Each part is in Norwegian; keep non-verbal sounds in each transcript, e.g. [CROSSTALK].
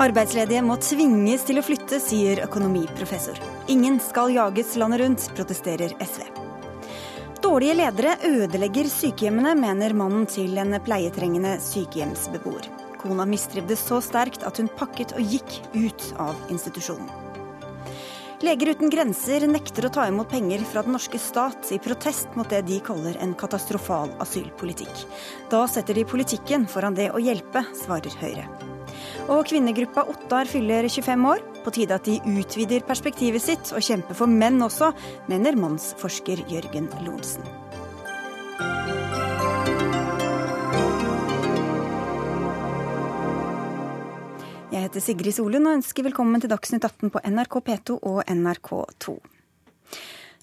Arbeidsledige må tvinges til å flytte, sier økonomiprofessor. Ingen skal jages landet rundt, protesterer SV. Dårlige ledere ødelegger sykehjemmene, mener mannen til en pleietrengende sykehjemsbeboer. Kona mistrivdes så sterkt at hun pakket og gikk ut av institusjonen. Leger uten grenser nekter å ta imot penger fra den norske stat i protest mot det de kaller en katastrofal asylpolitikk. Da setter de politikken foran det å hjelpe, svarer Høyre. Og kvinnegruppa Ottar fyller 25 år. På tide at de utvider perspektivet sitt og kjemper for menn også, mener mannsforsker Jørgen Lorentzen. Jeg heter Sigrid Solund og ønsker velkommen til Dagsnytt 18 på NRK P2 og NRK2.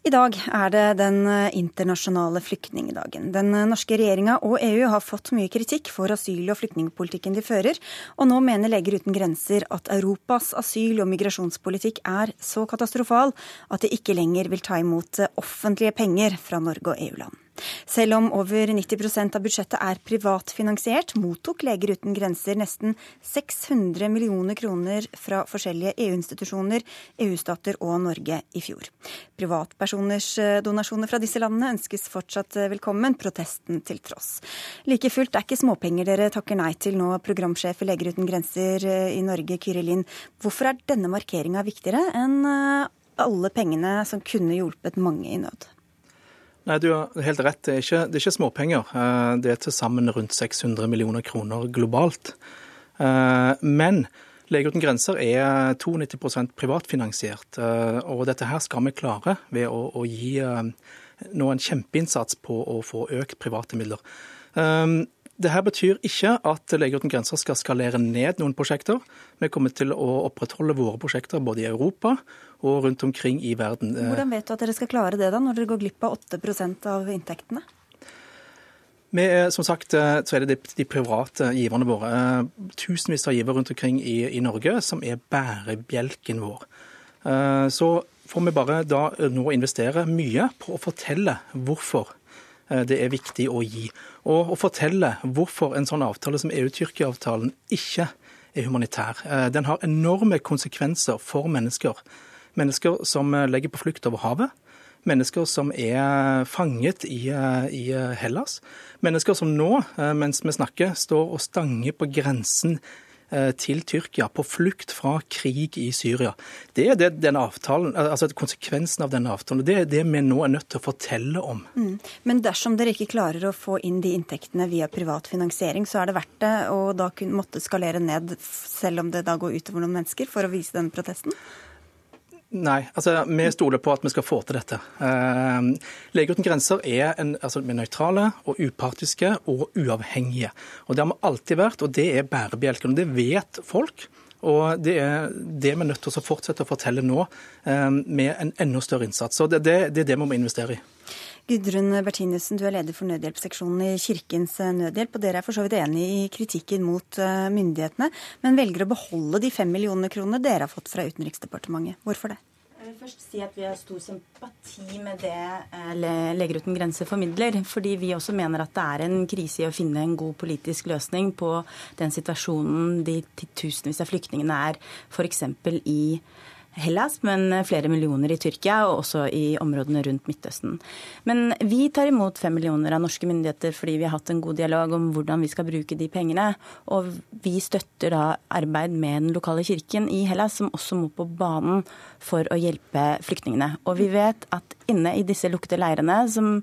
I dag er det den internasjonale flyktningdagen. Den norske regjeringa og EU har fått mye kritikk for asyl- og flyktningpolitikken de fører, og nå mener Leger uten grenser at Europas asyl- og migrasjonspolitikk er så katastrofal at de ikke lenger vil ta imot offentlige penger fra Norge og EU-land. Selv om over 90% av budsjettet er privatfinansiert, mottok Leger uten grenser nesten 600 millioner kroner fra forskjellige EU-institusjoner, EU-stater og Norge i fjor. Privatpersoners eh, donasjoner fra disse landene ønskes fortsatt eh, velkommen, protesten til tross. Like fullt er ikke småpenger dere takker nei til nå, programsjef i Leger uten grenser eh, i Norge, Kyri Lind. Hvorfor er denne markeringa viktigere enn alle pengene som kunne hjulpet mange i nød? Nei, Du har helt rett. Det er ikke, det er ikke småpenger. Eh, det er til sammen rundt 600 millioner kroner globalt. Eh, men Leger uten grenser er 92 privatfinansiert. Eh, og dette her skal vi klare ved å, å gi nå en kjempeinnsats på å få økt private midler. Det her betyr ikke at Leger uten grenser skal skalere ned noen prosjekter. Vi kommer til å opprettholde våre prosjekter både i Europa og rundt omkring i verden. Hvordan vet du at dere skal klare det, da, når dere går glipp av 8 av inntektene? Vi som sagt, så er det de, de private giverne våre. Tusenvis av givere rundt omkring i, i, Norge som er bærebjelken vår. Så får vi bare da nå investere mye på å fortelle hvorfor Eh, det er viktig å gi. Og å fortelle hvorfor en sånn avtale som EU-Tyrkia-avtalen ikke er humanitær. Eh, den har enorme konsekvenser for mennesker. Mennesker som eh, legger på flukt over havet. Mennesker som er fanget i, i Hellas. Mennesker som nå, mens vi snakker, står og stanger på grensen Eh, til Tyrkia på flukt fra krig i Syria. Det er det, denne avtalen, altså konsekvensen av denne avtalen. Det er det vi nå er nødt til å fortelle om. Mm. Men dersom dere ikke klarer å få inn de inntektene via privat finansiering, så er det verdt det å da måtte skalere ned, selv om det da går utover noen mennesker, for å vise den protesten? Nei, altså vi stoler på at vi skal få til dette. Eh, Leger uten grenser er en, altså, nøytrale og upartiske og uavhengige. Og Det har vi alltid vært, og det er bærebjelken. Det vet folk. Og det er det vi er nødt til å fortsette å fortelle nå, eh, med en enda større innsats. Så det, det, det er det vi må investere i. Gudrun Bertinussen, du er leder for nødhjelpsseksjonen i Kirkens Nødhjelp. og Dere er for så vidt enig i kritikken mot eh, myndighetene, men velger å beholde de fem millionene kronene dere har fått fra Utenriksdepartementet. Hvorfor det? Jeg vil først si at Vi har stor sympati med det eh, Leger uten grenser formidler. Fordi vi også mener at det er en krise i å finne en god politisk løsning på den situasjonen de titusenvis av flyktningene er f.eks. i Hellas, men flere millioner i Tyrkia og også i områdene rundt Midtøsten. Men vi tar imot fem millioner av norske myndigheter fordi vi har hatt en god dialog om hvordan vi skal bruke de pengene. Og vi støtter da arbeid med den lokale kirken i Hellas, som også må på banen for å hjelpe flyktningene. Og vi vet at inne i disse lukkede leirene, som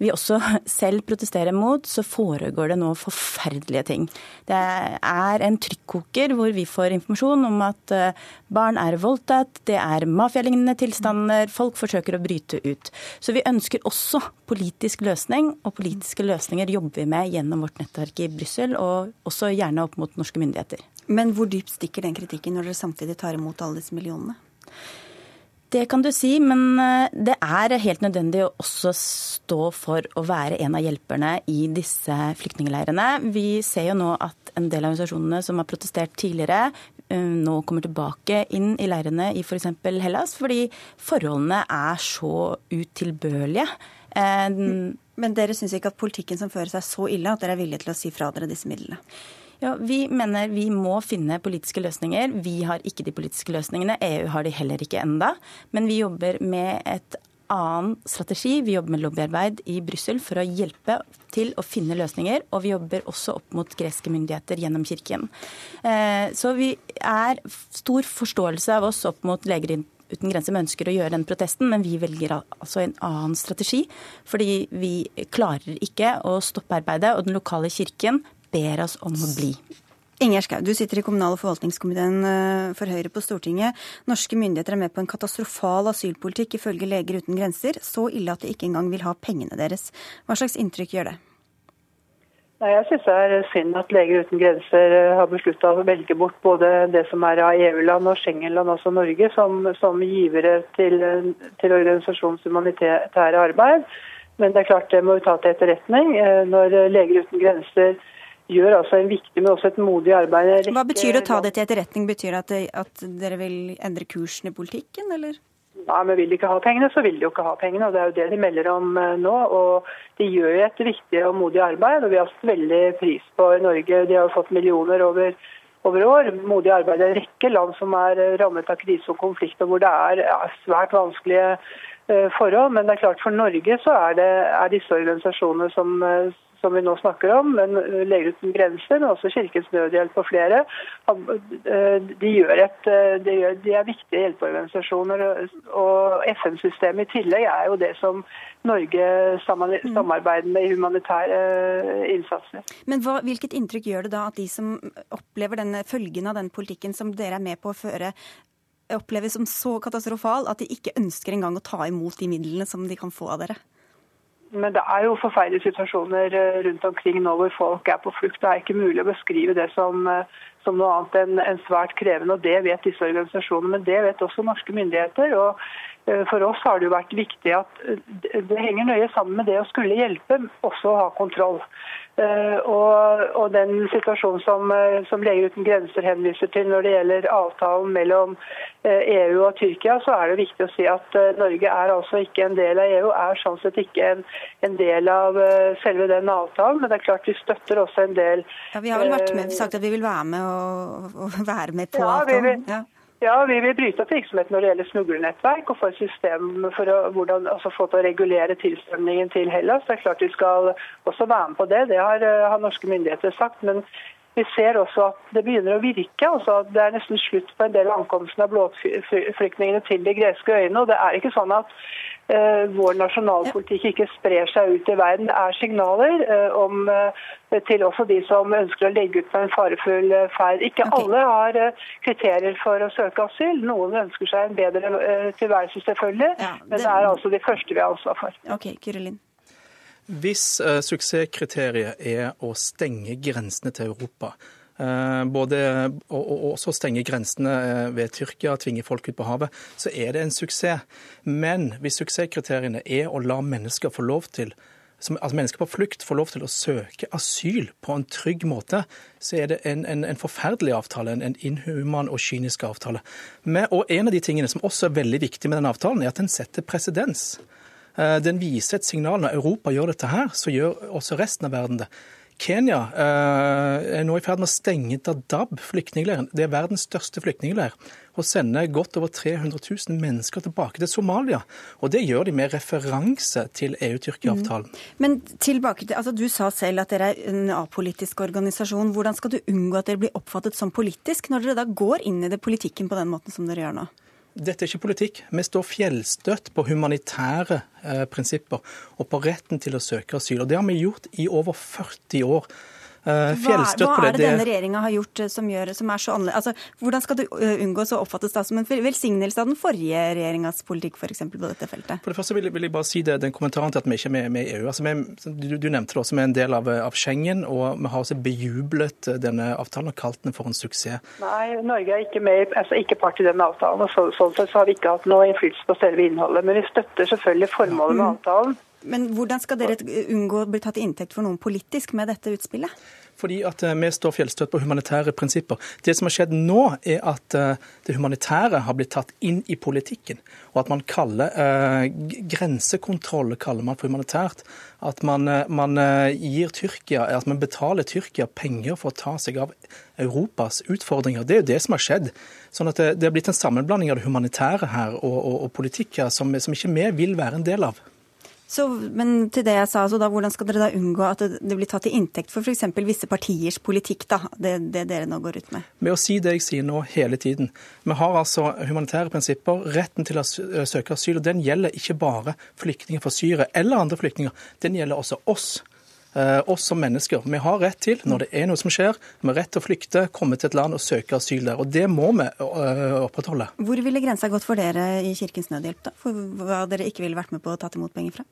vi også selv protesterer mot, så foregår det nå forferdelige ting. Det er en trykkoker hvor vi får informasjon om at eh, barn er voldtatt, det er mafialignende tilstander, folk forsøker å bryte ut. Så vi ønsker også politisk løsning, og politiske løsninger jobber vi med gjennom vårt nettverk i Brussel, og også gjerne opp mot norske myndigheter. Men hvor dypt stikker den kritikken når dere samtidig tar imot alle disse millionene? Det kan du si, men eh, det er helt nødvendig å også stå for å være en av hjelperne i disse flyktningleirene. Vi ser jo nå at en del av organisasjonene som har protestert tidligere, eh, nå kommer tilbake inn i leirene i f.eks. For Hellas, fordi forholdene er så utilbørlige. Eh, men dere syns ikke at politikken som føres er så ille at dere er villige til å si fra dere disse midlene? Ja, Vi mener vi må finne politiske løsninger. Vi har ikke de politiske løsningene. EU har de heller ikke enda. Men vi jobber med et annen strategi. Vi jobber med lobbyarbeid i Brussel for å hjelpe til å finne løsninger. Og vi jobber også opp mot greske myndigheter gjennom kirken. Eh, så vi er stor forståelse av oss opp mot Leger uten grenser vi ønsker å gjøre den protesten, men vi velger altså en annen strategi. Fordi vi klarer ikke å stoppe arbeidet, og den lokale kirken ber oss om å bli. Inger Schou, du sitter i kommunal- og forvaltningskomiteen eh, for Høyre på Stortinget. Norske myndigheter er med på en katastrofal asylpolitikk ifølge Leger uten grenser. Så ille at de ikke engang vil ha pengene deres. Hva slags inntrykk gjør det? Nei, jeg syns det er synd at Leger uten grenser eh, har beslutta å velge bort både det som er av EU-land og Schengen-land, også Norge, som, som givere til, til organisasjonens humanitære arbeid. Men det er klart det må vi ta til etterretning. Eh, når Leger uten grenser gjør altså en viktig, men også et modig arbeid. Hva betyr det å ta det til etterretning? Betyr det at, det, at dere vil endre kursen i politikken, eller? Nei, men Vil de ikke ha pengene, så vil de jo ikke ha pengene. og Det er jo det de melder om eh, nå. og De gjør jo et viktig og modig arbeid, og vi har hatt veldig pris på Norge. De har jo fått millioner over, over år. Modig arbeid i en rekke land som er eh, rammet av krise og konflikt, og hvor det er ja, svært vanskelige uh, forhold. Men det er klart for Norge så er det er disse organisasjonene som, som vi nå snakker om, men eh, Leger uten grenser, men også Kirkens Nødhjelp og flere, eh, de, et, eh, de, gjør, de er viktige hjelpeorganisasjoner. Og FN-systemet i tillegg er jo det som Norge mm. samarbeider med i humanitære innsatser. Men hva, Hvilket inntrykk gjør det da at de som opplever denne følgen av den politikken som dere er med på å føre, oppleves som så katastrofal at de ikke ønsker engang å ta imot de midlene som de kan få av dere? Men det er jo forferdelige situasjoner eh, rundt omkring nå hvor folk er på flukt. Det er ikke mulig å beskrive det som, eh, som noe annet enn en svært krevende. og Det vet disse organisasjonene, men det vet også norske myndigheter. og For oss har det jo vært viktig at det henger nøye sammen med det å skulle hjelpe, også å ha kontroll. Eh, og, og, den situasjonen som, eh, som Leger uten grenser henviser til når det gjelder avtalen mellom EU eh, e og Tyrkia, så er det viktig å si at Norge er altså ikke en del av EU, er sånn sett ikke en, en del av selve den avtalen. Men det er klart vi støtter også en del Ja, Vi har vel vært med, sagt at vi vil være med, og, og være med på ja, avtalen? ja. Ja, Vi vil bryte opp virksomheten når det gjelder smuglernettverk, og få et system for å hvordan, altså få til å regulere tilstrømningen til Hellas. Det er klart Vi skal også være med på det, det har, eh, har norske myndigheter sagt. men vi ser også at det begynner å virke. Altså det er nesten slutt på en del av ankomsten av blåflyktningene til de greske øyene. og det er ikke sånn at vår nasjonalpolitikk ikke sprer seg ut i verden. Det er signaler uh, om, uh, til også de som ønsker å legge ut på en farefull ferd. Ikke okay. alle har kriterier for å søke asyl. Noen ønsker seg en bedre tilværelse, selvfølgelig. Ja, det... Men det er altså de første vi har ansvar for. Ok, Kirillin. Hvis uh, suksesskriteriet er å stenge grensene til Europa, både, og, og, også stenge grensene eh, ved Tyrkia, tvinge folk ut på havet, så er det en suksess. Men hvis suksesskriteriene er å la mennesker få lov til som, altså mennesker på flukt får lov til å søke asyl på en trygg måte, så er det en, en, en forferdelig avtale, en, en, inhuman og kynisk avtale. Med, og En av de tingene som også er veldig viktig med den avtalen, er at den setter presedens. Eh, den viser et signal. Når Europa gjør dette her, så gjør også resten av verden det. Kenya eh, er nå i ferd med å stenge Dadaab, flyktningleiren. Det er verdens største flyktningleir. Og sender godt over 300 000 mennesker tilbake til Somalia. Og det gjør de med referanse til EU-Tyrkia-avtalen. Mm. Men tilbake til, altså Du sa selv at dere er en apolitisk organisasjon. Hvordan skal du unngå at dere blir oppfattet som politisk, når dere da går inn i det politikken på den måten som dere gjør nå? Dette er ikke politikk. Vi står fjellstøtt på humanitære eh, prinsipper og på retten til å søke asyl. Og Det har vi gjort i over 40 år. Uh, hva, hva, er det denne regjeringa har gjort eh, som, gjør, som er så annerledes? Altså, hvordan skal det unngås å oppfattes da som en velsignelse av den forrige regjeringas politikk for eksempel, på dette feltet? For det første vil jeg, vil jeg bare si det, den kommentaren til at vi ikke er med, med i EU. Altså, vi, du, du, nevnte det også, vi er en del av, av, Schengen, og vi har også bejublet denne avtalen og kalt den for en suksess. Nei, Norge er ikke, med, altså, ikke part i denne avtalen. og så, Sånn sett så har vi ikke hatt noe innflytelse på selve innholdet. Men vi støtter selvfølgelig formålet med mm. avtalen. Men hvordan skal dere unngå å bli tatt i inntekt for noen politisk med dette utspillet? Fordi at eh, vi står fjellstøtt på humanitære prinsipper. Det som har skjedd nå, er at eh, det humanitære har blitt tatt inn i politikken. Og at man kaller eh, grensekontroll kaller man for humanitært. At man, eh, man, gir Tyrkia, at man betaler Tyrkia penger for å ta seg av Europas utfordringer. Det er jo det som har skjedd. Sånn at det, det har blitt en sammenblanding av det humanitære her og, og, og politikk som, som ikke vi vil være en del av. Så, men til det jeg sa, da, hvordan skal dere da unngå at det, blir tatt til inntekt for f.eks. visse partiers politikk, da, det, det, dere nå går ut med? Med å si det jeg sier nå hele tiden. Vi har altså humanitære prinsipper. Retten til å søke asyl. og Den gjelder ikke bare flyktninger fra Syria eller andre flyktninger. Den gjelder også oss. Eh, oss som mennesker. Vi har rett til, når det er noe som skjer, vi har rett til å flykte, komme til et land og søke asyl der. Og det må vi eh, opprettholde. Hvor ville grensa gått for dere i Kirkens Nødhjelp, da? For hva dere ikke ville vært med på å ta imot penger fra?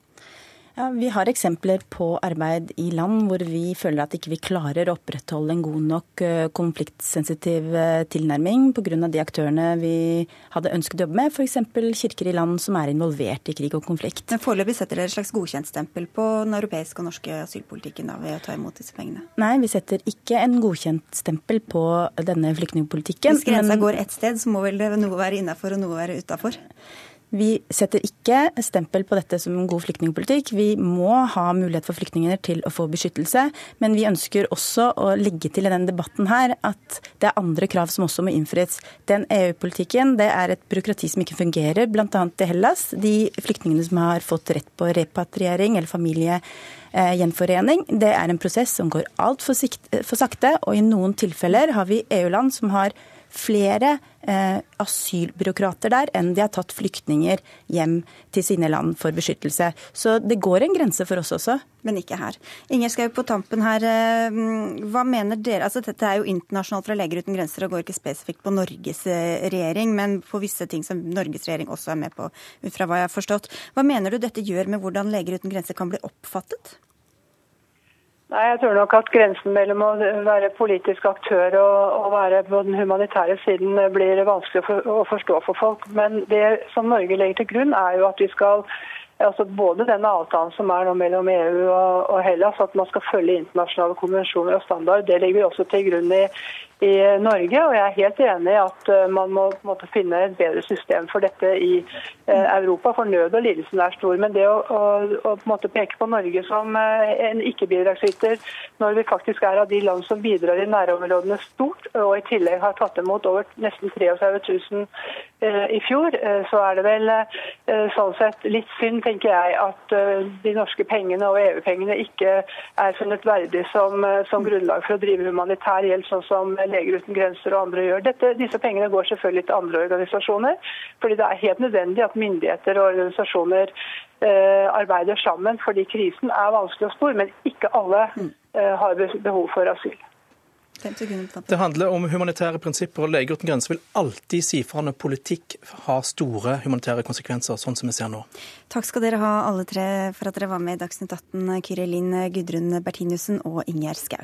Ja, Vi har eksempler på arbeid i land hvor vi føler at ikke vi klarer å opprettholde en god nok eh, konfliktsensitiv eh, tilnærming pga. de aktørene vi hadde ønsket å jobbe med, f.eks. kirker i land som er involvert i krig og konflikt. Men Foreløpig setter dere et slags godkjentstempel på den europeiske og norske asylpolitikken da, ved å ta imot disse pengene? Nei, vi setter ikke en godkjentstempel på denne flyktningpolitikken. Hvis grensa men... går ett sted, så må vel det noe være innafor og noe være utafor? Vi setter ikke stempel på dette som en god flyktningpolitikk. Vi må ha mulighet for flyktninger til å få beskyttelse. Men vi ønsker også å legge til i denne debatten her at det er andre krav som også må innfris. Den EU-politikken det er et byråkrati som ikke fungerer, bl.a. i Hellas. De flyktningene som har fått rett på repatriering eller familiegjenforening, det er en prosess som går altfor for sakte. Og i noen tilfeller har vi EU-land som har flere eh, asylbyråkrater der enn de har tatt flyktninger hjem til sine land for beskyttelse. Så det går en grense for oss også. Men ikke her. Inger Skau, på tampen her, eh, hva mener dere? Altså, dette er jo internasjonalt fra Leger uten grenser og går ikke spesifikt på Norges eh, regjering, men på visse ting som Norges regjering også er med på, ut fra hva jeg har forstått. Hva mener du dette gjør med hvordan Leger uten grenser kan bli oppfattet? Nei, Jeg tror nok at grensen mellom å være politisk aktør og å være på den humanitære siden blir vanskelig å forstå for folk. Men det som Norge legger til grunn, er jo at vi skal altså både den avtalen som er nå mellom EU og Hellas, at man skal følge internasjonale konvensjoner og standard, det legger også til grunn i, i Norge. Og jeg er helt enig i at eh, man må måtte finne et bedre system for dette i eh, Europa. For nød og lidelsen er stor. Men det å, å, å på peke på Norge som eh, en ikke-bidragsyter, når vi faktisk er av de land som bidrar i nærområdene stort, og i tillegg har tatt imot over nesten 33 000 i fjor, så er det vel sånn sett litt synd, tenker jeg, at de norske pengene og EU-pengene ikke er funnet verdig som, som grunnlag for å drive humanitær hjelp, sånn som Leger uten grenser og andre gjør. Dette, disse pengene går selvfølgelig til andre organisasjoner, fordi det er helt nødvendig at myndigheter og organisasjoner eh, arbeider sammen, fordi krisen er vanskelig og stor, men ikke alle eh, har behov for asyl. Det handler om humanitære prinsipper, og Leger uten grenser vil alltid si fra når politikk har store humanitære konsekvenser, sånn som vi ser nå. Takk skal dere ha alle tre for at dere var med i Dagsnytt 18, Kyrre Linn, Gudrun Bertinussen og Ingjerd Skau.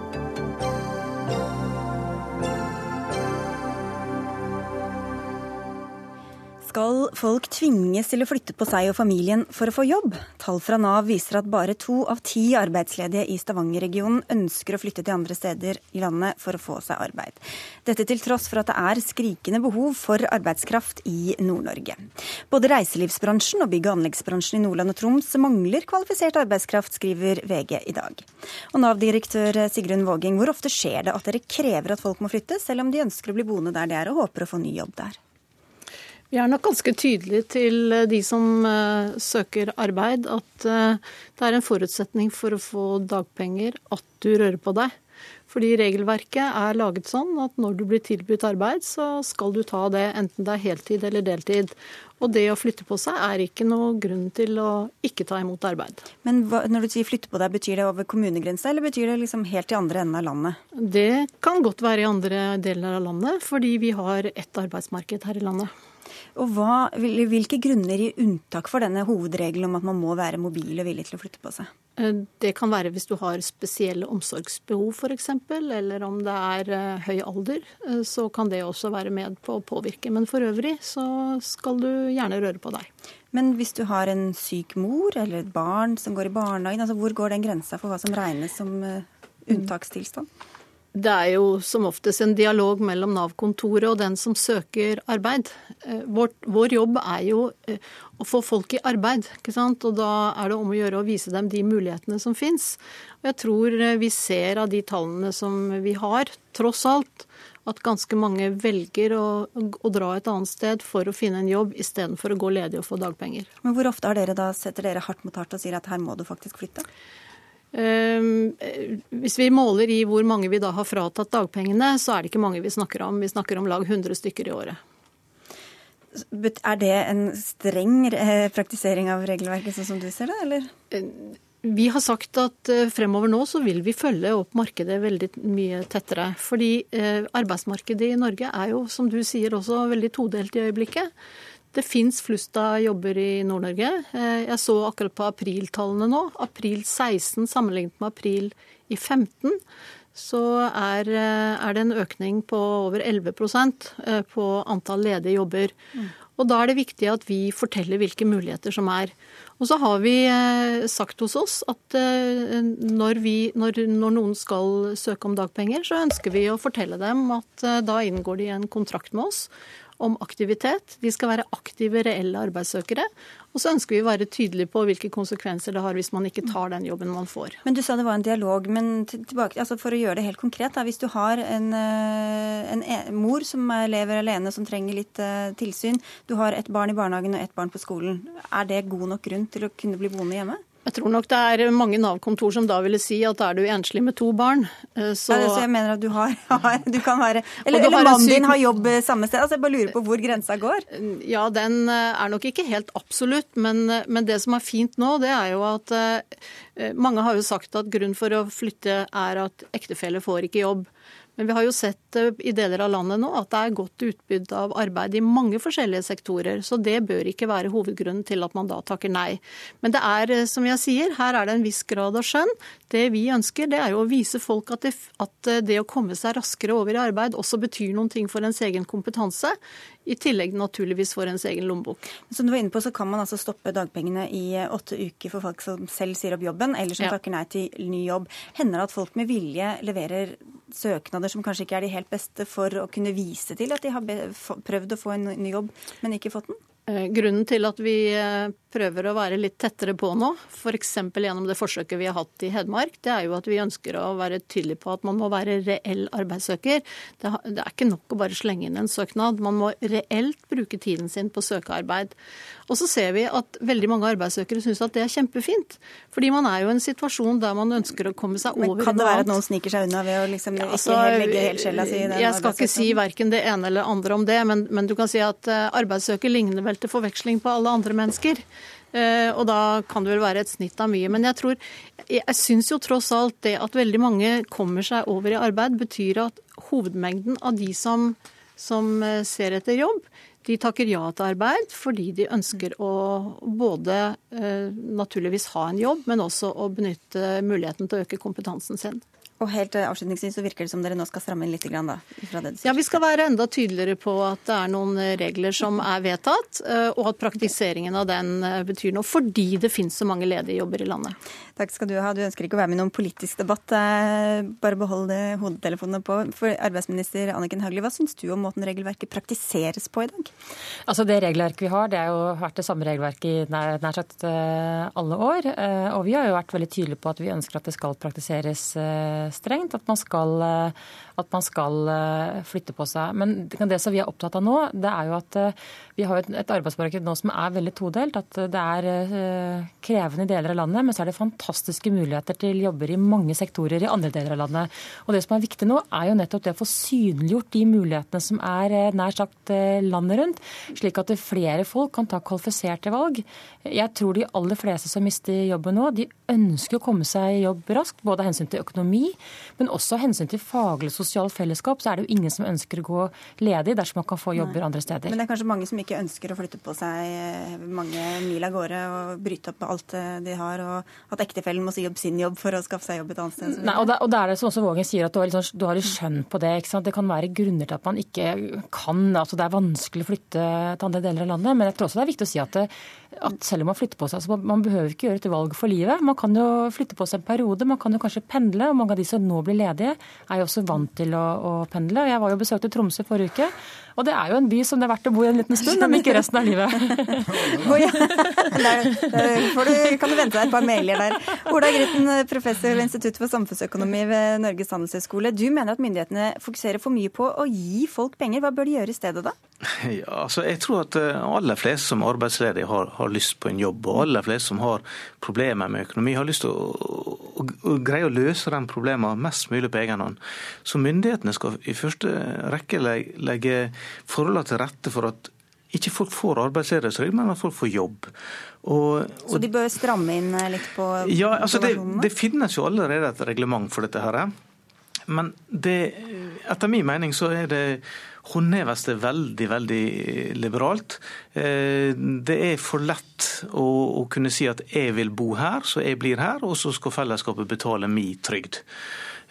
Folk tvinges til å flytte på seg og familien for å få jobb? Tall fra Nav viser at bare to av ti arbeidsledige i Stavanger-regionen ønsker å flytte til andre steder i landet for å få seg arbeid. Dette til tross for at det er skrikende behov for arbeidskraft i Nord-Norge. Både reiselivsbransjen og bygg- og anleggsbransjen i Nordland og Troms mangler kvalifisert arbeidskraft, skriver VG i dag. Og Nav-direktør Sigrun Våging, hvor ofte skjer det at dere krever at folk må flytte, selv om de ønsker å bli boende der de er og håper å få ny jobb der? Vi er nok ganske tydelige til eh, de som uh, søker arbeid, at uh, det er en forutsetning for å få dagpenger at du rører på deg. Fordi regelverket er laget sånn at når du blir tilbudt arbeid, så skal du ta det, enten det er heltid eller deltid. Og det å flytte på seg er ikke noe grunn til å ikke ta imot arbeid. Men hva, når du sier flytte på deg, betyr det over kommunegrensa, eller betyr det liksom helt i andre enden av landet? Det kan godt være i andre deler av landet, fordi vi har ett arbeidsmarked her i landet. Og hva, Hvilke grunner gir unntak for denne hovedregelen om at man må være mobil og villig til å flytte på seg? Eh, det kan være hvis du har spesielle omsorgsbehov f.eks., eller om det er uh, høy alder, uh, så kan det også være med på å påvirke. Men for øvrig så skal du gjerne røre på deg. Men hvis du har en syk mor eller et barn som går i barnehagen, altså hvor går den grensa for hva som regnes som unntakstilstand? Det er jo som oftest en dialog mellom Nav-kontoret og den som søker arbeid. Vår, vår jobb er jo å få folk i arbeid, ikke sant? og da er det om å gjøre å vise dem de mulighetene som fins. Jeg tror vi ser av de tallene som vi har, tross alt, at ganske mange velger å, å dra et annet sted for å finne en jobb istedenfor å gå ledig og få dagpenger. Men hvor ofte har dere da setter dere hardt mot hardt og sier at her må du faktisk flytte? Ehm, hvis vi måler i hvor mange vi da har fratatt dagpengene, så er det ikke mange vi snakker om. Vi snakker om lag 100 stykker i året. Er det en streng eh, praktisering av regelverket, sånn som du ser det, eller? Eh, vi har sagt at eh, fremover nå så vil vi følge opp markedet veldig mye tettere. Fordi arbeidsmarkedet i Norge er jo, som du sier, også veldig todelt i øyeblikket. Det fins flust av jobber i Nord-Norge. Jeg så akkurat på apriltallene nå. April 16 sammenlignet med april i 15 så er, er, det en økning på over 11% på antall ledige jobber. Mm. Og da er det viktig at vi forteller hvilke muligheter som er. Og så har vi sagt hos oss at når, vi, når, når, noen skal søke om dagpenger, så ønsker vi å fortelle dem at da inngår de en kontrakt med oss om aktivitet. De skal være aktive, reelle arbeidssøkere. Og så ønsker vi å være tydelige på hvilke konsekvenser det har hvis man ikke tar den jobben man får. Men Du sa det var en dialog. men tilbake, altså For å gjøre det helt konkret, da, hvis du har en, eh, en, e, mor som lever alene, som trenger litt uh, tilsyn, du har et barn i barnehagen og et barn på skolen, er det god nok grunn til å kunne bli boende hjemme? Jeg tror nok det er mange Nav-kontor som da ville si at er du enslig med to barn, Det så, ja, så Jeg mener at du har, [LAUGHS] du kan være Eller, eller mannen din har jobb eh, samme sted. Altså Jeg bare lurer på hvor grensa går. Ja, den eh, er nok ikke helt absolutt, men, men det som er fint nå, det er jo at mange har jo sagt at grunn for å flytte er at ektefelle får ikke jobb. Men vi har jo sett eh, i deler av landet nå at det er godt utbud av arbeid i mange forskjellige sektorer. Så det bør ikke være hovedgrunnen til at man da takker nei. Men det er, eh, som jeg sier, her er det en viss grad av skjønn. Det vi ønsker, det er jo å vise folk at det, at eh, det å komme seg raskere over i arbeid også betyr noen ting for ens egen kompetanse. I tillegg naturligvis for ens egen lommebok. Som du var inne på, så kan man altså stoppe dagpengene i åtte uker for folk som selv sier opp jobben, eller som ja. takker nei til ny jobb. Hender det at folk med vilje leverer søknader som kanskje ikke er de helt beste, for å kunne vise til at de har prøvd å få en ny jobb, men ikke fått den? Eh, grunnen til at vi eh, prøver å være litt tettere på nå, f.eks. gjennom det forsøket vi har hatt i Hedmark, det er jo at vi ønsker å være tydelige på at man må være reell arbeidssøker. Det er ikke nok å bare slenge inn en søknad. Man må reelt bruke tiden sin på søkearbeid. Og så ser vi at veldig mange arbeidssøkere syns at det er kjempefint. Fordi man er jo i en situasjon der man ønsker å komme seg over Men Kan det være at noen sniker seg unna ved å liksom ja, altså, ikke legge helt sjela si i den Jeg skal ikke si verken det ene eller andre om det, men, men du kan si at eh, arbeidssøker ligner vel til forveksling på alle andre mennesker. Uh, og da kan det vel være et snitt av mye. Men jeg tror, jeg syns jo tross alt det at veldig mange kommer seg over i arbeid, betyr at hovedmengden av de som, som eh, ser etter jobb, de takker ja til arbeid fordi de ønsker å både eh, naturligvis ha en jobb, men også å benytte muligheten til å øke kompetansen sin. Og helt eh, avslutningsvis så virker det som dere nå skal stramme inn litt. da, ja, Vi skal være enda tydeligere på at det er noen eh, regler som er vedtatt, eh, og at praktiseringen av den betyr noe, fordi det finnes så mange ledige jobber i landet. Takk skal du ha. Du ønsker ikke å være med i noen politisk debatt. Bare behold hodetelefonene på. For arbeidsminister Anniken Hauglie, hva syns du om måten regelverket praktiseres på i dag? Altså Det regelverket vi har, det har jo vært det samme regelverket i nær, nær sagt alle år. Og vi har jo vært veldig tydelige på at vi ønsker at det skal praktiseres strengt, at man skal, eh, at man skal eh, flytte på seg. Men det som vi er opptatt av nå, det er jo at eh, vi har et arbeidsmarked nå som er veldig todelt. At det er krevende deler av landet, men så er det fantastiske muligheter til jobber i mange sektorer i andre deler av landet. Og det som er viktig nå, er jo nettopp det å få synliggjort de mulighetene som er nær sagt landet rundt, slik at flere folk kan ta kvalifiserte valg. Jeg tror de aller fleste som mister jobben nå, de ønsker å komme seg i jobb raskt, både av hensyn til økonomi, Men også av hensyn til faglig og sosialt fellesskap, så er det jo ingen som ønsker å gå ledig dersom man kan få jobber Nei. andre steder. Men det er kanskje mange som ikke ønsker å flytte på seg eh, mange mil av gårde og bryte opp alt de har, og at ektefellen må si opp sin jobb for å skaffe seg jobb et annet sted. Nei, og, da, og da er det som også Vågen sier, at du har, liksom, du har skjønn på det. ikke sant? Det kan være grunner til at man ikke kan, altså det er vanskelig å flytte til andre deler av landet. Men jeg tror også det er viktig å si at, at selv om man flytter på seg, altså man behøver ikke gjøre et valg for livet. Man kan jo flytte på seg en periode, man kan jo kanskje pendle. og Mange av de som nå blir ledige, er jo også vant til å, å pendle. Jeg var jo besøkte Tromsø forrige uke. Og det er jo en by som det er verdt å bo i en liten stund, men ikke resten av livet. [LAUGHS] oh, ja. der, der du, kan du vente deg et par mailer der. Ola Grytten, professor ved Institutt for samfunnsøkonomi ved Norges handelshøyskole. Du mener at myndighetene fokuserer for mye på å gi folk penger. Hva bør de gjøre i stedet da? Ja, altså jeg tror at eh, aller flest som er arbeidsledige har, har, lyst på en jobb. Og aller flest som har problemer med økonomi, har lyst til å, og å greie å løse den problemene mest mulig på egen hånd. Så myndighetene skal i første rekke legge forholdene til rette for at ikke folk får arbeidsledighetstrygd, men at folk får jobb. Og, og, så de bør stramme inn litt på Ja, altså det, det, finnes jo allerede et reglement for dette. her. Men det, etter min mening så er det håndheves det veldig, veldig liberalt. Eh, det er for lett å, å kunne si at jeg vil bo her, så jeg blir her, og så skal fellesskapet betale min trygd.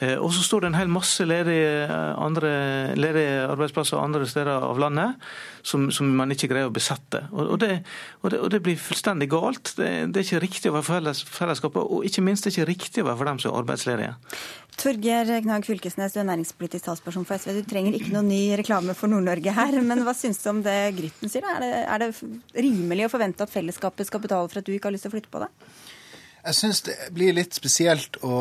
Eh, og så står det en hel masse ledige, andre, ledige arbeidsplasser andre steder av landet som, som, man ikke greier å besette. Og, og, det, og, det, og det, blir fullstendig galt. Det, det er ikke riktig å være felles, fellesskapet, og ikke minst det er ikke riktig for dem som er arbeidsledige. Torgeir Knag Fylkesnes, du er næringspolitisk talsperson for SV. Du trenger ikke noe ny reklame for Nord-Norge her, [LAUGHS] men hva syns du om det Grytten sier? Er det, er det rimelig å forvente at fellesskapet skal betale for at du ikke har lyst til å flytte på deg? Jeg syns det blir litt spesielt å,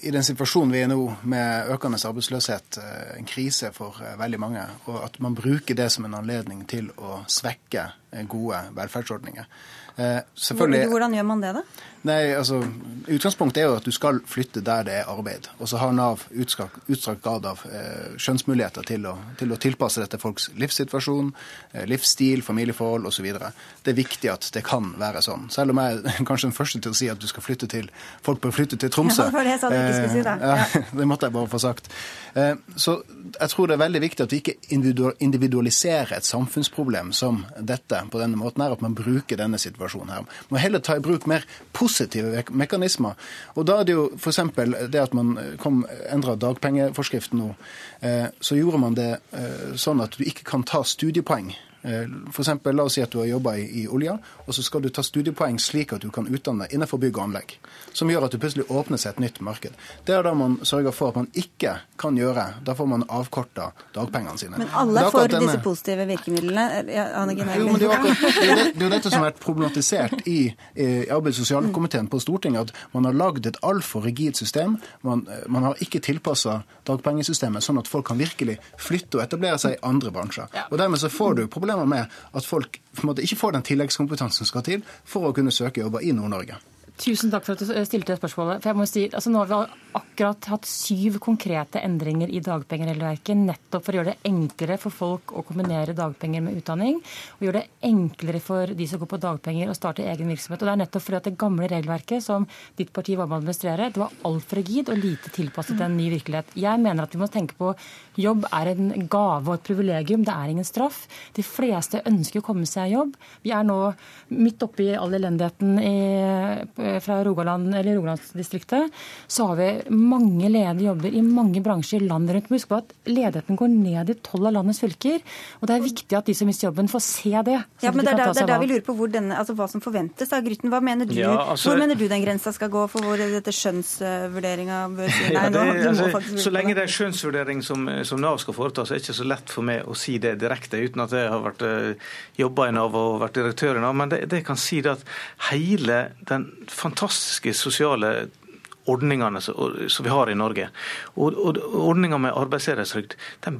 i den situasjonen vi er nå, med økende arbeidsløshet, eh, en krise for eh, veldig mange, og at man bruker det som en anledning til å svekke eh, gode velferdsordninger. Hvordan gjør man det, da? Nei, altså, Utgangspunktet er jo at du skal flytte der det er arbeid. Og så har Nav utstrakt, grad av eh, skjønnsmuligheter til å, til å, tilpasse dette folks livssituasjon, eh, livsstil, familieforhold osv. Det er viktig at det kan være sånn. Selv om jeg er kanskje den første til å si at du skal flytte til folk bør flytte til Tromsø. [LAUGHS] Ja, det, skulle si det. Ja. ja, [LAUGHS] det måtte jeg bare få sagt. Eh, så jeg tror det er veldig viktig at vi ikke individualiserer et samfunnsproblem som dette på denne måten her, at man bruker denne situasjonen her. Man må heller ta i bruk mer positive mekanismer. Og da er det jo f.eks. det at man kom endra dagpengeforskriften nå. Eh, så gjorde man det eh, sånn at du ikke kan ta studiepoeng Eh, eksempel, la oss si at du har jobba i, i, olja, og så skal du ta studiepoeng slik at du kan utdanne innenfor bygg og anlegg. Som gjør at du plutselig åpner seg et nytt marked. Det er da man sørger for at man ikke kan gjøre. Da får man avkorta dagpengene sine. Men alle får denne... disse positive virkemidlene? Ja, jo, men det er, jo det, det er dette som har vært problematisert i, i arbeids- og sosialkomiteen på Stortinget, at man har lagd et altfor rigid system. Man, man har ikke tilpassa dagpengesystemet sånn at folk kan virkelig flytte og etablere seg i andre bransjer. Og dermed så får du problemer problemer med at folk måte, ikke får den tilleggskompetansen som skal til for å kunne søke jobber i Nord-Norge. Tusen takk for at du stilte spørsmålet. For jeg må si, altså Nå har vi akkurat hatt syv konkrete endringer i dagpengeregelverket nettopp for å gjøre det enklere for folk å kombinere dagpenger med utdanning. Og gjøre det enklere for de som går på dagpenger å starte egen virksomhet. Og Det er nettopp fordi at det gamle regelverket som ditt parti var med å administrere, det var altfor rigid og lite tilpasset en ny virkelighet. Jeg mener at vi må tenke på jobb er en gave og et privilegium, det er ingen straff. De fleste ønsker å komme seg i jobb. Vi er nå midt oppi i all elendigheten i Eh, fra Rogaland, eller Rogalandsdistriktet, så har vi mange ledige jobber i mange bransjer landet rundt. Husk på at ledigheten går ned i tolv av landets fylker. Og det er viktig at de som mister jobben, får se det. Ja, men Det er da, vi lurer på hvor denne, altså hva som forventes. av Grytten, hva mener du, ja, altså, hvor mener du den grensa skal gå for hvor dette skjønnsvurderinga bør si? Nei, ja, det, altså, så lenge det er skjønnsvurdering som, som, Nav skal foreta, så er det ikke så lett for meg å si det direkte, uten at jeg har vært uh, jobba i Nav og vært direktør i Nav. Men det, det kan si det at hele den fantastiske sosiale ordningene som vi har i Norge. Og, og Ordninga med arbeidsledighetstrygd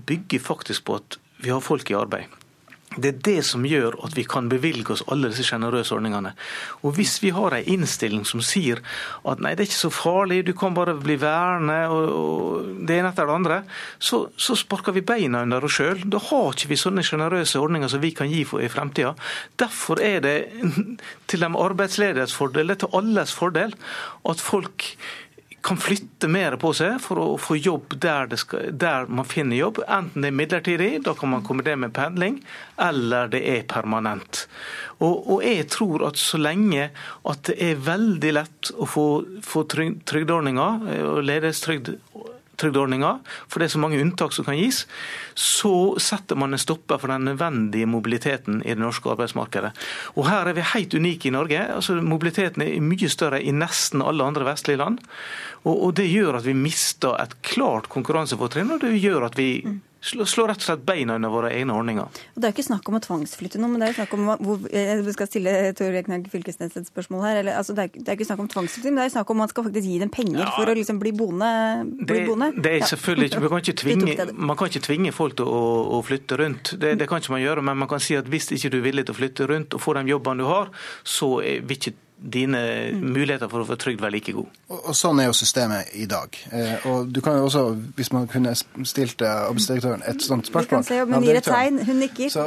bygger faktisk på at vi har folk i arbeid. Det er det som gjør at vi kan bevilge oss alle disse sjenerøse ordningene. Og Hvis vi har en innstilling som sier at nei, det er ikke så farlig, du kan bare bli værende, og, og det ene etter det andre, så, så sparker vi beina under oss sjøl. Da har ikke vi sånne sjenerøse ordninger som vi kan gi for i fremtida. Derfor er det [LAUGHS] til de arbeidsledighets fordel, det er til alles fordel, at folk kan flytte mer på seg for å få jobb der, skal, der, man finner jobb. Enten det er midlertidig, da kan man kombinere med pendling, eller det er permanent. Og, og jeg tror at så lenge at det er veldig lett å få, få trygdeordninger eh, og ledighetstrygd trygdeordninga, for det er så mange unntak som kan gis, så setter man en stopper for den nødvendige mobiliteten i det norske arbeidsmarkedet. Og Her er vi helt unike i Norge. Altså, mobiliteten er mye større i nesten alle andre vestlige land. Og, og Det gjør at vi mister et klart konkurransefortrinn, og det gjør at vi slår rett og slett beina under våre egne ordninger. Det er jo ikke snakk om å tvangsflytte noe, men det er jo snakk om hvor, jeg skal stille Tor Knag Fylkesnes et spørsmål her. Eller, altså, det, er, det, er, ikke snakk om tvangsflytte, men det er snakk om man skal faktisk gi dem penger ja, for å liksom bli boende. Bli det, boende. det er selvfølgelig ikke, man, kan ikke [LAUGHS] tvinge, man kan ikke tvinge folk til å, å flytte rundt. Det, det, kan ikke man gjøre, men man kan si at hvis ikke du er villig til å flytte rundt og få de jobbene du har, så vil ikke dine muligheter for å få trygd være like gode. Og, og, Sånn er jo systemet i dag. Eh, og du kan jo også, Hvis man kunne stilt eh, arbeidsdirektøren et sånt spørsmål Vi kan se om hun gir et tegn. Hun nikker. Så,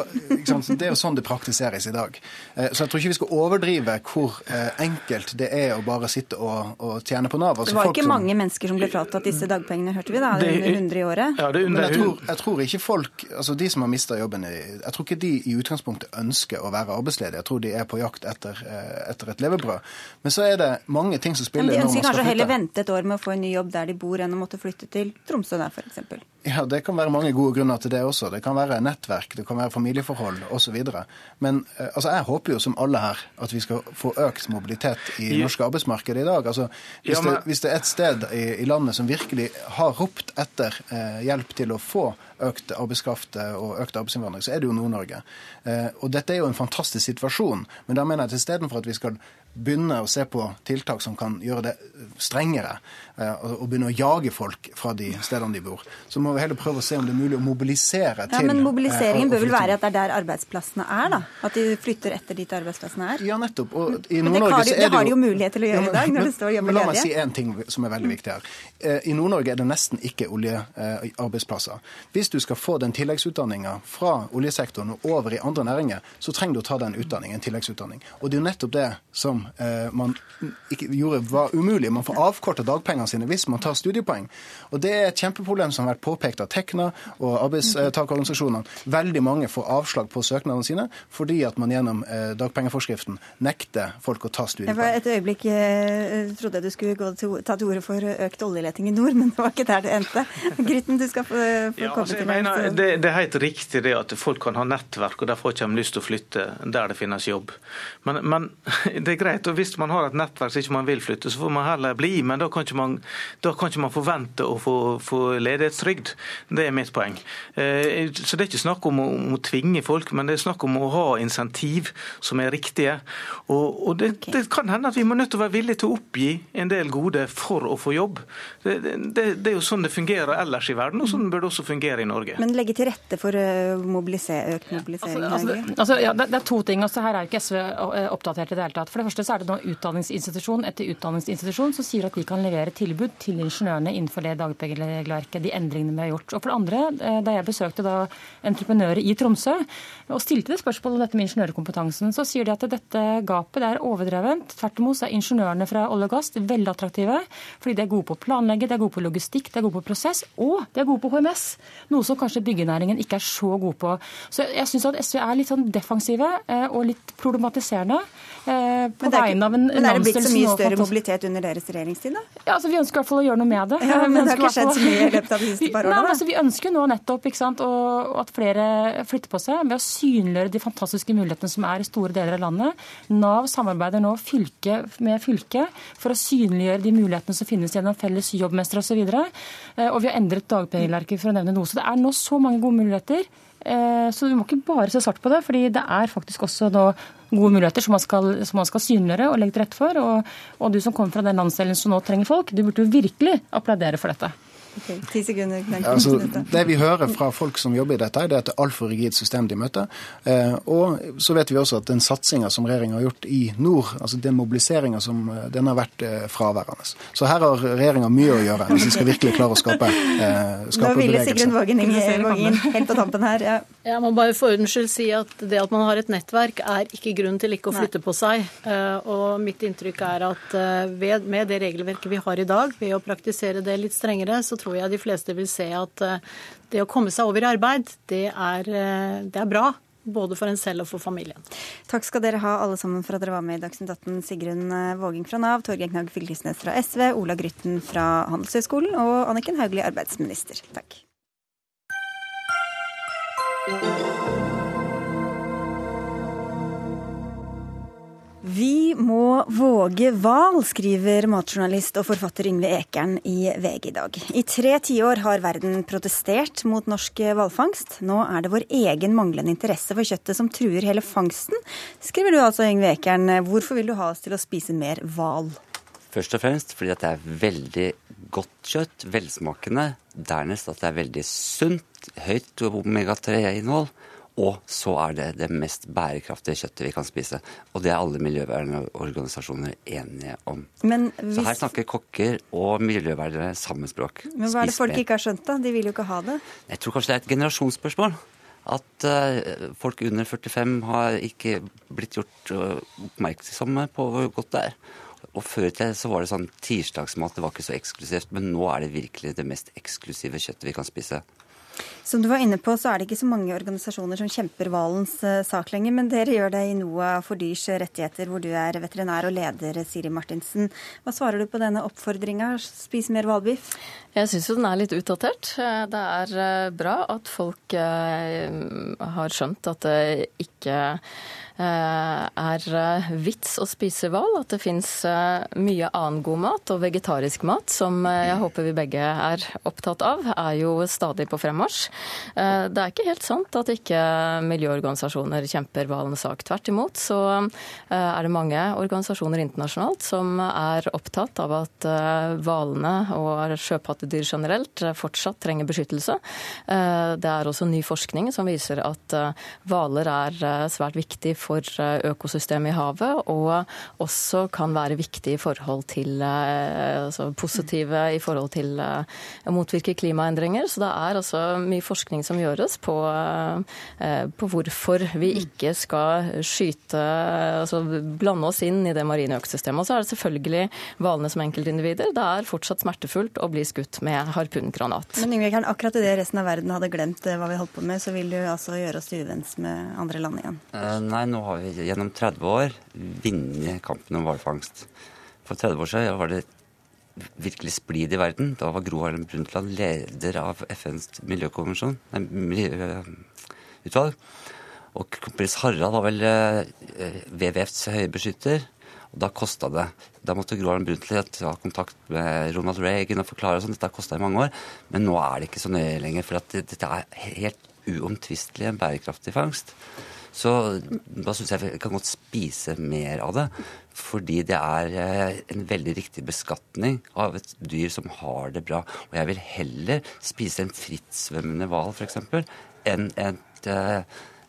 det er jo sånn det praktiseres i dag. Eh, så jeg tror ikke vi skal overdrive hvor eh, enkelt det er å bare sitte og, og tjene på Nav. Altså, det var ikke som, mange mennesker som ble fratatt disse dagpengene, hørte vi da? Det, under 100 i året. Ja, det under, Men jeg tror, jeg tror, ikke folk, altså de som har mista jobben, jeg tror ikke de i utgangspunktet ønsker å være arbeidsledige. Jeg tror de er på jakt etter, eh, etter et levebrød levebrød. Men så er det mange ting som spiller Men De ønsker kanskje heller vente et år med å få en ny jobb der de bor, enn å måtte flytte til Tromsø der, f.eks. Ja, det kan være mange gode grunner til det også. Det kan være nettverk, det kan være familieforhold osv. Men eh, altså, jeg håper jo som alle her at vi skal få økt mobilitet i det norske arbeidsmarkedet i dag. Altså, hvis, det, hvis det er et sted i, i landet som virkelig har ropt etter eh, hjelp til å få økt arbeidskraft eh, og økt arbeidsinnvandring, så er det jo Nord-Norge. Eh, og dette er jo en fantastisk situasjon, men da mener jeg at istedenfor at vi skal begynne å se på tiltak som kan gjøre det strengere, eh, og begynne å jage folk fra de stedene de bor, så må vi heller prøve å se om det er mulig å mobilisere til Ja, Men mobiliseringen bør vel være at det er der arbeidsplassene er, da? At de flytter etter dit arbeidsplassene er? Ja, nettopp. Og i Nord-Norge så er det jo Det har de jo mulighet til å gjøre i dag, når det står hjemme ledige. La meg si én ting som er veldig viktig her. I Nord-Norge er det nesten ikke oljearbeidsplasser. Hvis du skal få den tilleggsutdanninga fra oljesektoren og over i andre næringer, så trenger du å ta den utdanningen, en tilleggsutdanning. Og det er jo nettopp det som eh, man gjorde var umulig. Man får avkorta dagpengene sine hvis man tar studiepoeng. Og det er et kjempeproblem som har vært påpekt av Tekna og arbeidstakerorganisasjonene. Veldig mange får avslag på søknadene sine fordi at man gjennom eh, dagpengeforskriften nekter folk å ta studiepoeng. Jeg Et øyeblikk jeg trodde jeg du skulle gå til, ta til orde for økt oljeleting i nord, men det var ikke der det endte. [LAUGHS] Grytten, du skal få, få ja, komme altså, til mener, det, det, er helt riktig det at folk kan ha nettverk, og derfor ikke har lyst til å flytte der det finnes jobb. Men, men, [LAUGHS] det er greit. og Hvis man har et nettverk som ikke man vil flytte, så får man heller bli. Men da kan ikke man, kan ikke man forvente å få, få, ledighetstrygd. Det er mitt poeng. Eh, så det er ikke snakk om å, om å, tvinge folk, men det er snakk om å ha insentiv som er riktige. Og, og det, okay. det, kan hende at vi må nødt til å være villige til å oppgi en del gode for å få jobb. Det, det, det er jo sånn det fungerer ellers i verden, og sånn bør det også fungere i Norge. Men legge til rette for eh, mobiliser økt mobilisering? Altså, altså, altså, ja, det, det, er to ting. også her er ikke SV eh, oppdatert i det hele tatt. For det første så er det nå utdanningsinstitusjon etter utdanningsinstitusjon som sier at de kan levere tilbud til ingeniørene innenfor det dagpengeregelverket, de endringene vi har gjort. Og for det andre, eh, da jeg besøkte da entreprenører i Tromsø og stilte det spørsmålet om dette med ingeniørkompetansen, så sier de at dette gapet det er overdrevent. Tvert imot er ingeniørene fra olje og gass veldig attraktive, fordi de er gode på å planlegge, de er gode på logistikk, de er gode på prosess, og de er gode på HMS. Noe som kanskje byggenæringen ikke er så god på. Så jeg syns at SV er litt sånn defensive eh, og litt problematiserende eh, på vegne av en Men er det blitt så mye større mobilitet under deres regjeringstid, da? Ja, altså Vi ønsker i hvert fall å gjøre noe med det. Ja, men det har ikke skjedd så mye i løpet av de siste par årene? Altså, vi ønsker nå nettopp sant, at flere flytter på seg ved å synliggjøre de fantastiske mulighetene som er i store deler av landet. Nav samarbeider nå fylke med fylke for å synliggjøre de mulighetene som finnes gjennom felles jobbmestere osv. Og, så og vi har endret dagpengeregelverket for å nevne noe. Så det er nå så mange gode muligheter. Eh, så du må ikke bare se svart på det, fordi det er faktisk også nå gode muligheter som man skal, som man skal synliggjøre og legge til rette for. Og, og, du som kommer fra den landsdelen som nå trenger folk, du burde jo virkelig applaudere for dette. Okay, ti sekunder. Altså, det vi hører fra folk som jobber i dette, er at det er altfor rigid system de møter. Eh, og så vet vi også at den satsinga som regjeringa har gjort i nord, altså den mobiliseringa som eh, den har vært eh, fraværende. Så her har regjeringa mye å gjøre hvis vi skal virkelig klare å skape, skape Nå ville Sigrun Vågen inn helt på tampen her. Ja. Jeg må bare for ordens skyld si at det at man har et nettverk, er ikke grunn til ikke å flytte på seg. Eh, og mitt inntrykk er at ved, med det regelverket vi har i dag, ved å praktisere det litt strengere, så tror jeg de fleste vil se at eh, det å komme seg over i arbeid, det er, det er bra. Både for en selv og for familien. Takk skal dere ha alle sammen for at dere var med i Dagsnytt 18. Sigrun Våging fra Nav, Torgeir Knag Fylkesnes fra SV, Ola Grytten fra Handelshøyskolen og Anniken Hauglie, arbeidsminister. Takk. Vi må våge hval, skriver matjournalist og forfatter Yngve Ekern i VG i dag. I tre tiår har verden protestert mot norsk hvalfangst. Nå er det vår egen manglende interesse for kjøttet som truer hele fangsten, skriver du altså, Yngve Ekern. Hvorfor vil du ha oss til å spise mer hval? Først og fremst fordi det er veldig godt kjøtt, velsmakende. Dernest at det er veldig sunt, høyt omega-3-innhold. Og så er det det mest bærekraftige kjøttet vi kan spise. Og det er alle miljøvernorganisasjoner enige om. Hvis... Så her snakker kokker og miljøvernere samme språk. Men hva er det folk ikke har skjønt, da? De vil jo ikke ha det. Jeg tror kanskje det er et generasjonsspørsmål. At uh, folk under 45 har ikke blitt gjort uh, oppmerksomme på hvor godt det er. Og Før i så var det sånn tirsdagsmat, det var ikke så eksklusivt. Men nå er det virkelig det mest eksklusive kjøttet vi kan spise. Som du var inne på, så er det ikke så mange organisasjoner som kjemper hvalens eh, sak lenger. Men dere gjør det i NOAH for dyrs rettigheter, hvor du er veterinær og leder, Siri Martinsen. Hva svarer du på denne oppfordringa, spis mer hvalbiff? Jeg syns jo den er litt utdatert. Eh, det er eh, bra at folk har skjønt at det ikke er vits å spise hval. At det fins mye annen god mat og vegetarisk mat, som jeg håper vi begge er opptatt av, er jo stadig på fremmarsj. Det er ikke helt sant at ikke miljøorganisasjoner kjemper hvalens sak. Tvert imot så er det mange organisasjoner internasjonalt som er opptatt av at hvalene og sjøpattedyr generelt fortsatt trenger beskyttelse. Det er også ny forskning som viser at hvaler er svært viktig for eh, økosystemet i havet, og også kan være viktig i forhold til eh, altså positive i forhold til eh, å motvirke klimaendringer. Så det er altså mye forskning som gjøres på, på hvorfor vi ikke skal skyte altså blande oss inn i det marine økosystemet. Og så er det selvfølgelig hvalene som enkeltindivider. Det er fortsatt smertefullt å bli skutt med harpungranat. Men Yngve, akkurat idet resten av verden hadde glemt hva vi holdt på med, så vil du altså gjøre oss til uvenns med andre land igjen? Uh, nei, nå har vi gjennom 30 år vunnet kampen om hvalfangst. For 30 år siden var det virkelig splid i verden. Da var Gro Harlem Brundtland leder av FNs miljøkonvensjon, nei, miljøutvalg. Og prins Harald var vel eh, WWFs høye beskytter. Og da kosta det. Da måtte Gro Harlem Brundtland ta kontakt med Ronald Reagan og forklare og sånn. Dette kosta i mange år. Men nå er det ikke så nøye lenger, for dette er helt uomtvistelig en bærekraftig fangst. Så da syns jeg vi kan godt spise mer av det. Fordi det er eh, en veldig riktig beskatning av et dyr som har det bra. Og jeg vil heller spise en frittsvømmende hval, f.eks., enn et eh,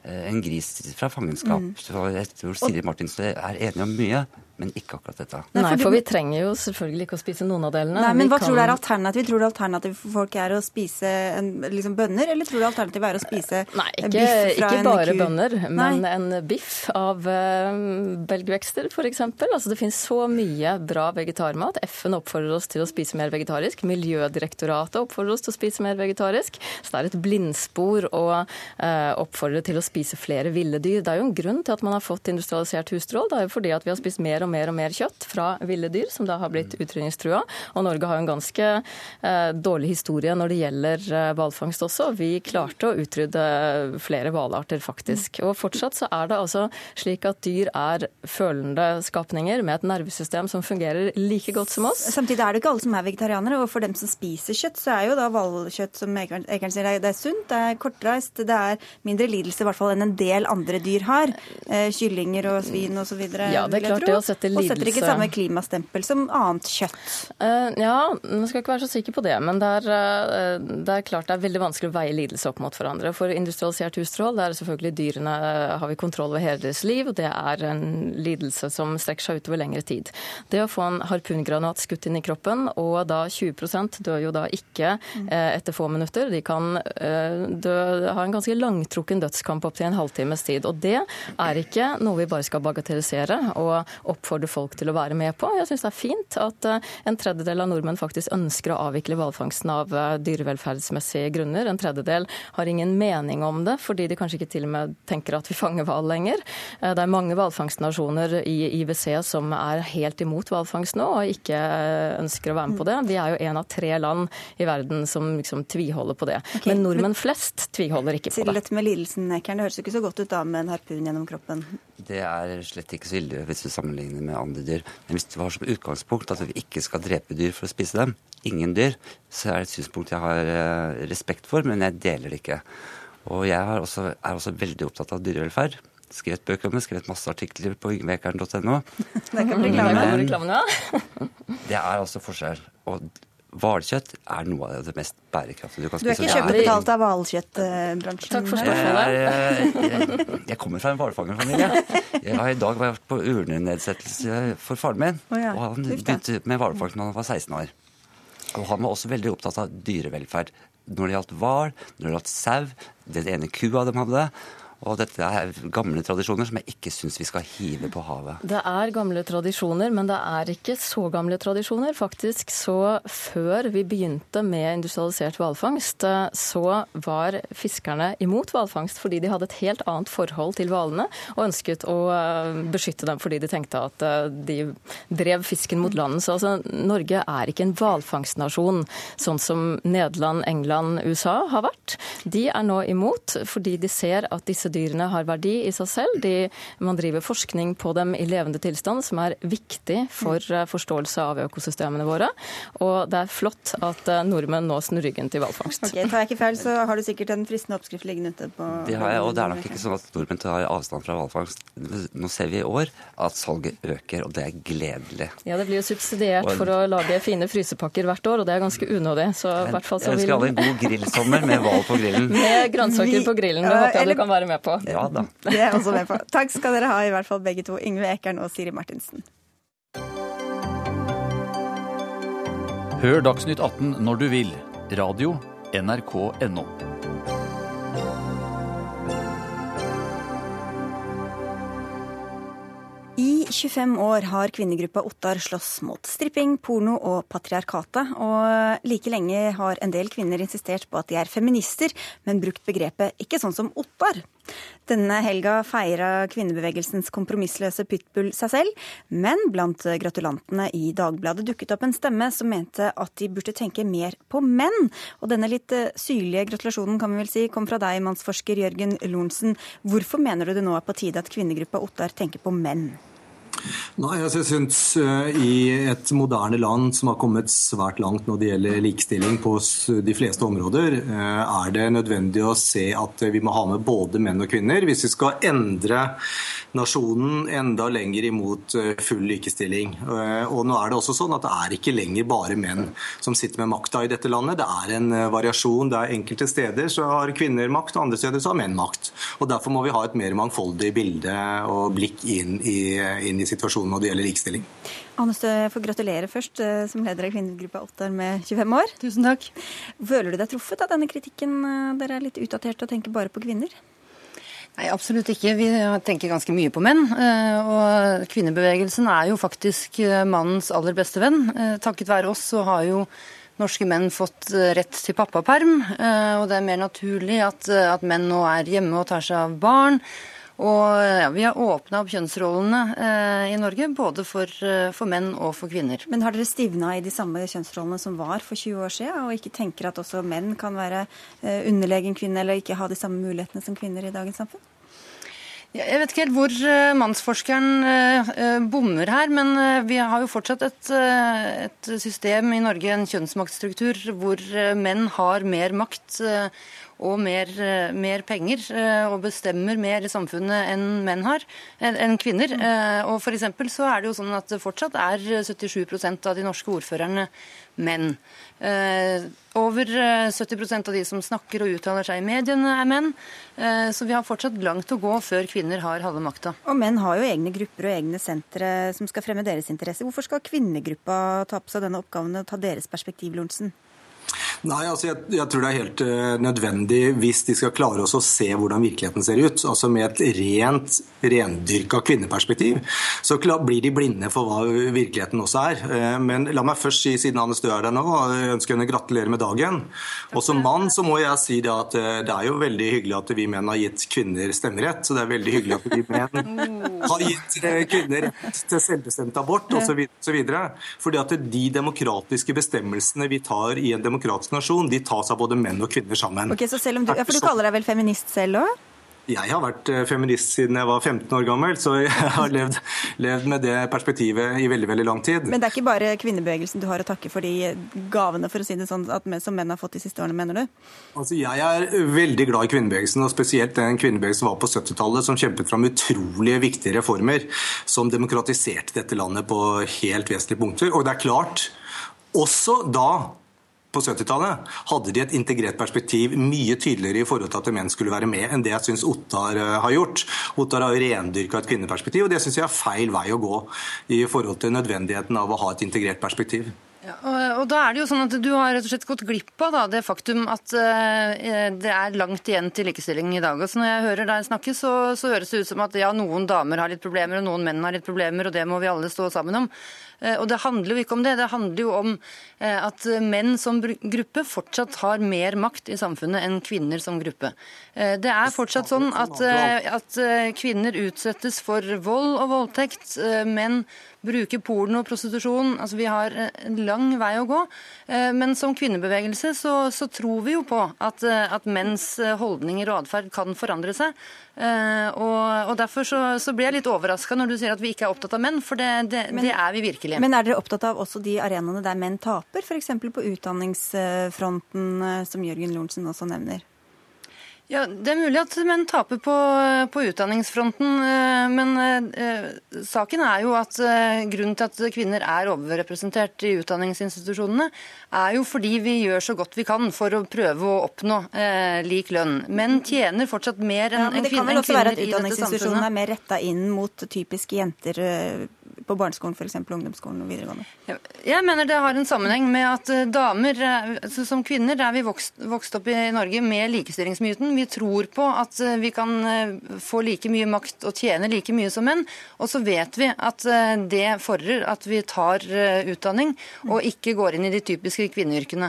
en gris fra fangenskap. Mm. Så jeg tror Siri Martinsen er enig om mye men ikke akkurat dette. Nei, for vi trenger jo selvfølgelig ikke å spise noen av delene. Nei, Men hva kan... tror du er alternativet? Tror du alternativet for folk er å spise en, liksom bønner, eller tror du alternativet er å spise Nei, ikke, biff fra ikke en bare bønner, men Nei. en biff av uh, belgvekster f.eks. Altså, det finnes så mye bra vegetarmat. FN oppfordrer oss til å spise mer vegetarisk. Miljødirektoratet oppfordrer oss til å spise mer vegetarisk. Så det er et blindspor å uh, oppfordre til å spise flere ville dyr. Det er jo en grunn til at man har fått industrialisert husstrål. Det er jo fordi at vi har spist mer og mer og mer kjøtt fra ville dyr, som da har blitt utrydningstrua. Og Norge har jo en ganske eh, dårlig historie når det gjelder eh, også. Vi klarte å utrydde flere hvalarter, faktisk. Og fortsatt så er det altså slik at dyr er følende skapninger med et nervesystem som fungerer like godt som oss. Samtidig er det ikke alle som er vegetarianere, og for dem som spiser kjøtt, så er jo da hvalkjøtt, som Ekern sier, det er sunt, det er kortreist, det er mindre lidelse, i hvert fall fall enn en del andre dyr har. Eh, kyllinger og svin osv. Ja, det er klart det å sette lidelse Og setter ikke samme klimastempel som annet kjøtt. Uh, ja, man skal ikke være så sikker på det. Men det er, uh, det er, klart det er veldig vanskelig å veie lidelse opp mot hverandre. For industrialisert husdyrhold er selvfølgelig dyrene har vi kontroll over hele deres liv, og det er en lidelse som strekker seg utover lengre tid. Det å få en harpungranat skutt inn i kroppen, og da 20 dør jo da ikke uh, etter få minutter. De kan dø, ha en ganske langtrukken dødskamp opp til en halvtimes tid. Og det er ikke noe vi bare skal bagatellisere og oppfordre folk til å være med på. Jeg syns det er fint at eh, en tredjedel av nordmenn faktisk ønsker å avvikle hvalfangsten av eh, dyrevelferdsmessige grunner. En tredjedel har ingen mening om det, fordi de kanskje ikke til og med tenker at vi fanger hval lenger. Eh, det er mange hvalfangstnasjoner i IWC som er helt imot hvalfangst nå, og ikke ønsker å være med på det. Vi er jo en av tre land i verden som liksom tviholder på det. Okay, men nordmenn flest tviholder ikke på det. Til med lidelsen, Ekern. Det høres jo ikke så godt ut da med en harpun gjennom kroppen. Det er slett ikke så ille hvis du sammenligner med andre dyr. Men hvis du har som utgangspunkt at vi ikke skal drepe dyr for å spise dem, ingen dyr, så er det et synspunkt jeg har eh, respekt for, men jeg deler det ikke. Og jeg også, er også veldig opptatt av dyrevelferd. Skrevet bøker om det, skrevet masse artikler på yngvekeren.no. [LAUGHS] Det kan bli reklame. Det er altså forskjell. Og Hvalkjøtt er noe av det mest bærekraftige du kan spise. Du er ikke kjøpebetalt av hvalkjøttbransjen? Takk for spørsmålet. Jeg, jeg, jeg, kommer fra en hvalfangerfamilie. Jeg har i dag vært på urnenedsettelse for faren min. Oh ja. Og han begynte med hvalfangst da han var 16 år. Og han var også veldig opptatt av dyrevelferd. Når det gjaldt hval, når det gjaldt sau, den ene kua de hadde. Og dette er gamle tradisjoner som jeg ikke syns vi skal hive på havet. Det er gamle tradisjoner, men det er ikke så gamle tradisjoner. Faktisk så før vi begynte med industrialisert hvalfangst, så var fiskerne imot hvalfangst fordi de hadde et helt annet forhold til hvalene og ønsket å eh, beskytte dem fordi de tenkte at eh, de drev fisken mot landet. Så altså, Norge er ikke en hvalfangstnasjon, sånn som Nederland, England, USA har vært. De er nå imot fordi de ser at disse dyrene har verdi i seg selv. De, man driver forskning på dem i levende tilstand, som er viktig for eh, forståelse av økosystemene våre. Og det er flott at eh, nordmenn nå snur ryggen til hvalfangst. Okay, tar jeg ikke feil, så har du sikkert en fristende oppskrift liggende ute på Det har jeg, og det er nok ikke sånn at nordmenn tar avstand fra hvalfangst. Nå ser vi i år at salget øker, og det er gledelig. Ja, det blir jo subsidiert for å lage fine frysepakker hvert år, og det er ganske unødig. Så i hvert fall så vil Jeg ønsker alle en god grillsommer med hval på grillen. Med grønnsaker på grillen. Det håper jeg du kan være med på. Ja da. [LAUGHS] Det er også med på. Takk skal dere ha, i hvert fall begge to. Yngve Ekern og Siri Martinsen. Hør Dagsnytt 18 når du vil. Radio NRK.no. I 25 år har kvinnegruppa Ottar slåss mot stripping, porno og patriarkatet. Og like lenge har en del kvinner insistert på at de er feminister, men brukt begrepet ikke sånn som Ottar. Denne helga feira kvinnebevegelsens kompromissløse pitbull seg selv, men blant gratulantene i Dagbladet dukket opp en stemme som mente at de burde tenke mer på menn. Og denne litt syrlige gratulasjonen kan vi vel si kom fra deg, mannsforsker Jørgen Lorentzen. Hvorfor mener du det nå er på tide at kvinnegruppa Ottar tenker på menn? Nei, altså jeg synes uh, I et moderne land som har kommet svært langt når det gjelder likestilling på de fleste områder, uh, er det nødvendig å se at vi må ha med både menn og kvinner. Hvis vi skal endre nasjonen enda lenger imot uh, full likestilling. Og nå er Det også sånn at det er ikke lenger bare menn som sitter med makta i dette landet. Det er en variasjon. Det er Enkelte steder så har kvinner makt, og andre steder så har menn makt. Og Derfor må vi ha et mer mangfoldig bilde og blikk inn i, inn i situasjonen når det gjelder likestilling. Annestø, jeg får gratulere først eh, som leder av kvinnegruppa Ottar med 25 år. Tusen takk. Føler du deg truffet av denne kritikken? Eh, dere er litt utdatert og tenker bare på kvinner? Nei, absolutt ikke. Vi tenker ganske mye på menn. Eh, og kvinnebevegelsen er jo faktisk mannens aller beste venn. Takket være oss så har jo norske menn fått rett til pappaperm. Og det er mer naturlig at, at menn nå er hjemme og tar seg av barn. Og ja, Vi har åpna opp kjønnsrollene eh, i Norge, både for, eh, for, menn og for kvinner. Men har dere stivna i de samme kjønnsrollene som var for 20 år siden, og ikke tenker at også menn kan være eh, underlegen kvinne, eller ikke ha de samme mulighetene som kvinner i dagens samfunn? Jeg vet ikke helt hvor eh, mannsforskeren eh, bommer her, men vi har jo fortsatt et, et system i Norge, en kjønnsmaktstruktur, hvor menn har mer makt og mer, eh, mer penger eh, og bestemmer mer i samfunnet enn menn har, enn kvinner. Og for så er det jo sånn at det fortsatt er 77% av de norske ordførerne menn. Over 70% av de som snakker og uttaler seg i mediene, er menn. Så vi har fortsatt langt å gå før kvinner har halve makta. Og menn har jo egne grupper og egne sentre som skal fremme deres interesser. Hvorfor skal kvinnegruppa ta på seg denne oppgaven og ta deres perspektiv, Lorentzen? Nei, altså jeg, jeg, tror det er helt uh, nødvendig hvis de skal klare oss å se hvordan virkeligheten ser ut. Altså Med et rent, rendyrka kvinneperspektiv så blir de blinde for hva virkeligheten også er. Uh, men la meg først si, siden Anne Støe er der nå, jeg ønsker henne gratulere med dagen. Og som mann så må jeg si det at uh, det er jo veldig hyggelig at vi menn har gitt kvinner stemmerett. Så det er veldig hyggelig at vi menn [LAUGHS] har gitt kvinner rett til selvbestemt abort osv. Fordi at de demokratiske bestemmelsene vi tar i en demokratisk nasjon, de tas av både menn og kvinner sammen. Ok, så selv om du, ja, For du kaller deg vel feminist selv òg? Jeg har vært eh, feminist siden jeg var 15 år gammel, så jeg har levd, levd, med det perspektivet i veldig veldig lang tid. Men det er ikke bare kvinnebevegelsen du har å takke for de gavene for å si det sånn, som menn har fått de siste årene, mener du? Altså, Jeg er veldig glad i kvinnebevegelsen, og spesielt den kvinnebevegelsen var på 70-tallet, som kjempet fram utrolig viktige reformer som demokratiserte dette landet på helt vesentlige punkter. Og det er klart, også da på 70-tallet hadde de et integrert perspektiv mye tydeligere i forhold til at menn skulle være med, enn det jeg syns Ottar eh, har gjort. Ottar har jo rendyrka et kvinneperspektiv, og det syns jeg er feil vei å gå i forhold til nødvendigheten av å ha et integrert perspektiv. Ja, og, da er det jo sånn at Du har rett og slett gått glipp av da, det faktum at uh, det er langt igjen til likestilling i dag. Og så Når jeg hører deg snakke, så, så, høres det ut som at ja, noen damer har litt problemer, og noen menn har litt problemer, og det må vi alle stå sammen om. Eh, og det handler jo ikke om det. Det handler jo om eh, at menn som gruppe fortsatt har mer makt i samfunnet enn kvinner som gruppe. Det er fortsatt sånn at, at kvinner utsettes for vold og voldtekt. Menn bruker porno og prostitusjon. Altså, vi har en lang vei å gå. Men som kvinnebevegelse så, så tror vi jo på at, at menns holdninger og atferd kan forandre seg. Og, og, Derfor så, så blir jeg litt overraska når du sier at vi ikke er opptatt av menn, for det, det, men, det, er vi virkelig. Men er dere opptatt av også de arenaene der menn taper, f.eks. på utdanningsfronten, eh, som Jørgen Lorentzen også nevner? Ja, Det er mulig at menn taper på, på utdanningsfronten, eh, men eh, saken er jo at eh, grunnen til at kvinner er overrepresentert i utdanningsinstitusjonene, er jo fordi vi gjør så godt vi kan for å prøve å oppnå eh, lik lønn. Menn tjener fortsatt mer enn ja, men Det kan vel også være at utdanningsinstitusjonene er mer retta inn mot typiske jenter på barneskolen f.eks., ungdomsskolen og videregående? Jeg mener det har en sammenheng med at damer, altså som kvinner, er vi vokst, vokst opp i Norge med likestillingsmyten vi tror på at eh, vi kan eh, få like mye makt og tjene like mye som menn. Og så vet vi at eh, det fordrer at vi tar utdanning og ikke går inn i de typiske kvinneyrkene.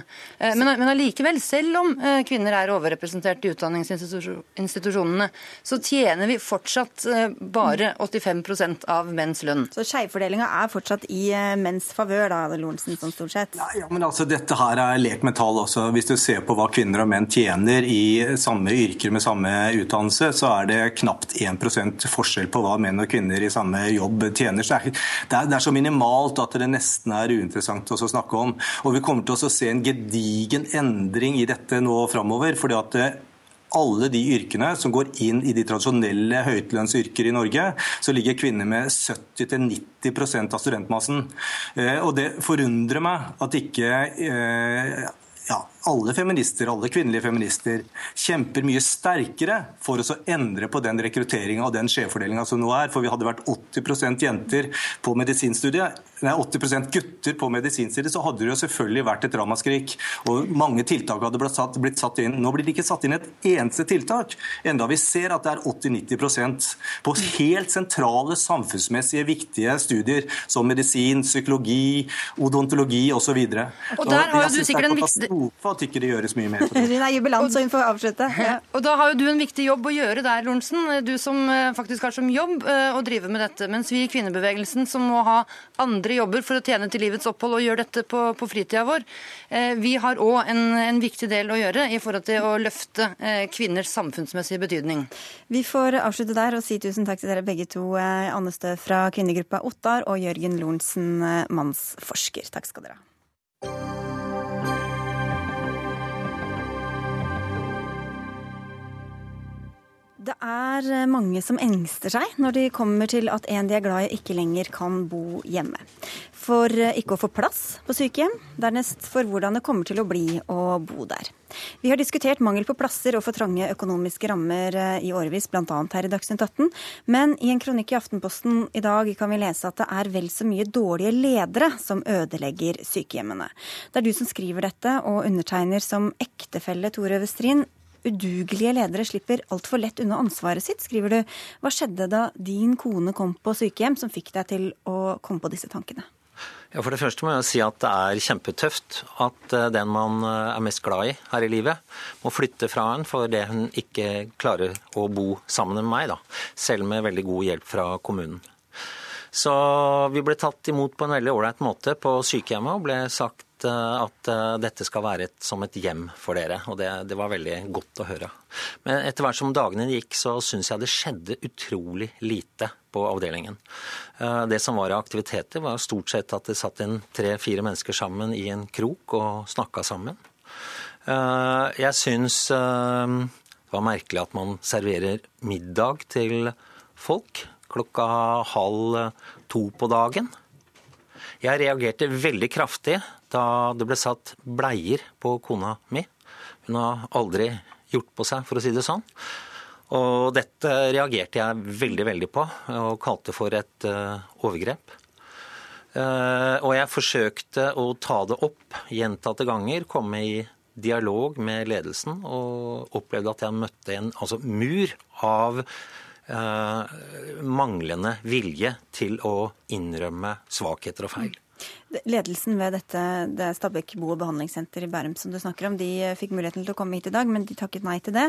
Men allikevel, selv om kvinner er overrepresentert i utdanningsinstitusjonene, så tjener vi fortsatt bare 85 av menns lønn. Så skjevfordelinga er fortsatt i menns favør, da, Lorentzen, sånn stort sett? Ja, ja, men altså, Dette her er lek med tall også. Hvis du ser på hva kvinner og menn tjener i samme yrker med samme utdannelse, så er det knapt 1 forskjell på hva menn og kvinner i samme jobb tjener. Så det, er, det er så minimalt at det nesten er uinteressant å snakke om. Og Vi kommer til å se en gedigen endring i dette nå framover. fordi at eh, alle de yrkene som går inn i de tradisjonelle høytlønnsyrker i Norge, så ligger kvinner med 70-90% av studentmassen. Eh, og Det forundrer meg at ikke eh, ja, alle feminister, alle kvinnelige feminister kjemper mye sterkere for å endre på den rekrutteringa og den skjevfordelinga som nå er. For vi hadde vært 80% jenter på medisinstudiet, nei, 80% gutter på medisinstudiet, så hadde det jo selvfølgelig vært et ramaskrik. Og mange tiltak hadde blitt satt, blitt satt, inn. Nå blir det ikke satt inn et eneste tiltak, enda vi ser at det er 80-90% på helt sentrale samfunnsmessige viktige studier som medisin, psykologi, odontologi osv. Og, og der har jo du sikkert en viktig at ikke det gjøres mye mer. Hun er jubilant, så hun får avslutte. Ja. Og da har jo du en viktig jobb å gjøre der, Lorentzen. Du som eh, faktisk har som jobb eh, å drive med dette. Mens vi i kvinnebevegelsen som må ha andre jobber for å tjene til livets opphold og gjøre dette på, på fritida vår, eh, vi har òg en, en, viktig del å gjøre i forhold til å løfte kvinners samfunnsmessige betydning. Vi får avslutte der og si tusen takk til dere begge to, Anne Stø fra kvinnegruppa Ottar og Jørgen Lorentzen, mannsforsker. Takk skal dere ha. Det er eh, mange som engster seg når de kommer til at en de er glad i ikke lenger kan bo hjemme. For eh, ikke å få plass på sykehjem, dernest for hvordan det kommer til å bli å bo der. Vi har diskutert mangel på plasser og for trange økonomiske rammer eh, i årevis, bl.a. her i Dagsnytt 18. Men i en kronikk i Aftenposten i dag kan vi lese at det er vel så mye dårlige ledere som ødelegger sykehjemmene. Det er du som skriver dette, og undertegner som ektefelle Tore Westrin udugelige ledere slipper altfor lett unna ansvaret sitt, skriver du. Hva skjedde da din kone kom på sykehjem som fikk deg til å komme på disse tankene? Ja, For det første må jeg si at det er kjempetøft at eh, den man eh, er mest glad i her i livet, må flytte fra en fordi hun ikke klarer å bo sammen med meg, da. Selv med veldig god hjelp fra kommunen. Så vi ble tatt imot på en veldig ålreit måte på sykehjemmet og ble sagt at eh, dette skal være et, som et hjem for dere. Og det, det, var veldig godt å høre. Men etter hvert som dagene gikk, så syns jeg det skjedde utrolig lite på avdelingen. Eh, det som var av aktiviteter, var stort sett at det satt en tre-fire mennesker sammen i en krok og snakka sammen. Jeg syns det var merkelig at man serverer middag til folk klokka halv to på dagen. Jeg reagerte veldig kraftig da det ble satt bleier på kona mi. Hun har aldri gjort på seg, for å si det sånn. Og dette reagerte jeg veldig, veldig på, og kalte for et uh, overgrep. Uh, og jeg forsøkte å ta det opp gjentatte ganger, komme i dialog med ledelsen, og opplevde at jeg møtte en altså, mur av uh, manglende vilje til å innrømme svakheter og feil. Ledelsen ved dette det Stabekk bo- og behandlingssenter i Bærum som du snakker om, de eh, fikk muligheten til å komme hit i dag, men de takket nei til det.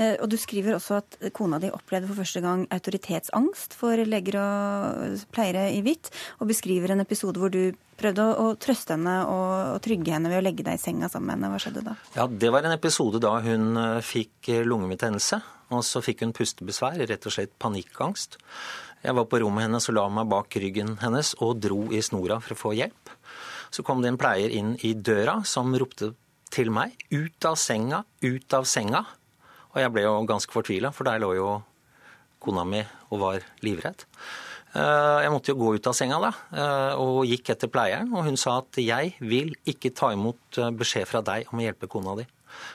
Eh, og du skriver også at kona di opplevde for første gang autoritetsangst for leger og pleiere i hvitt, og beskriver en episode hvor du prøvde å, trøste henne og, trygge henne ved å legge deg i senga sammen med henne. Hva skjedde da? Ja, Det var en episode da hun eh, fikk lungebetennelse. Og så fikk hun pustebesvær, rett og slett panikkangst. Jeg var på rommet hennes og la meg bak ryggen hennes og dro i snora for å få hjelp. Så kom det en pleier inn i døra som ropte til meg ut av senga, ut av senga. Og jeg ble jo ganske fortvila, for der lå jo kona mi og var livredd. Eh, jeg måtte jo gå ut av senga da, eh, og gikk etter pleieren. Og hun sa at jeg vil ikke ta imot eh, beskjed fra deg om å hjelpe kona di.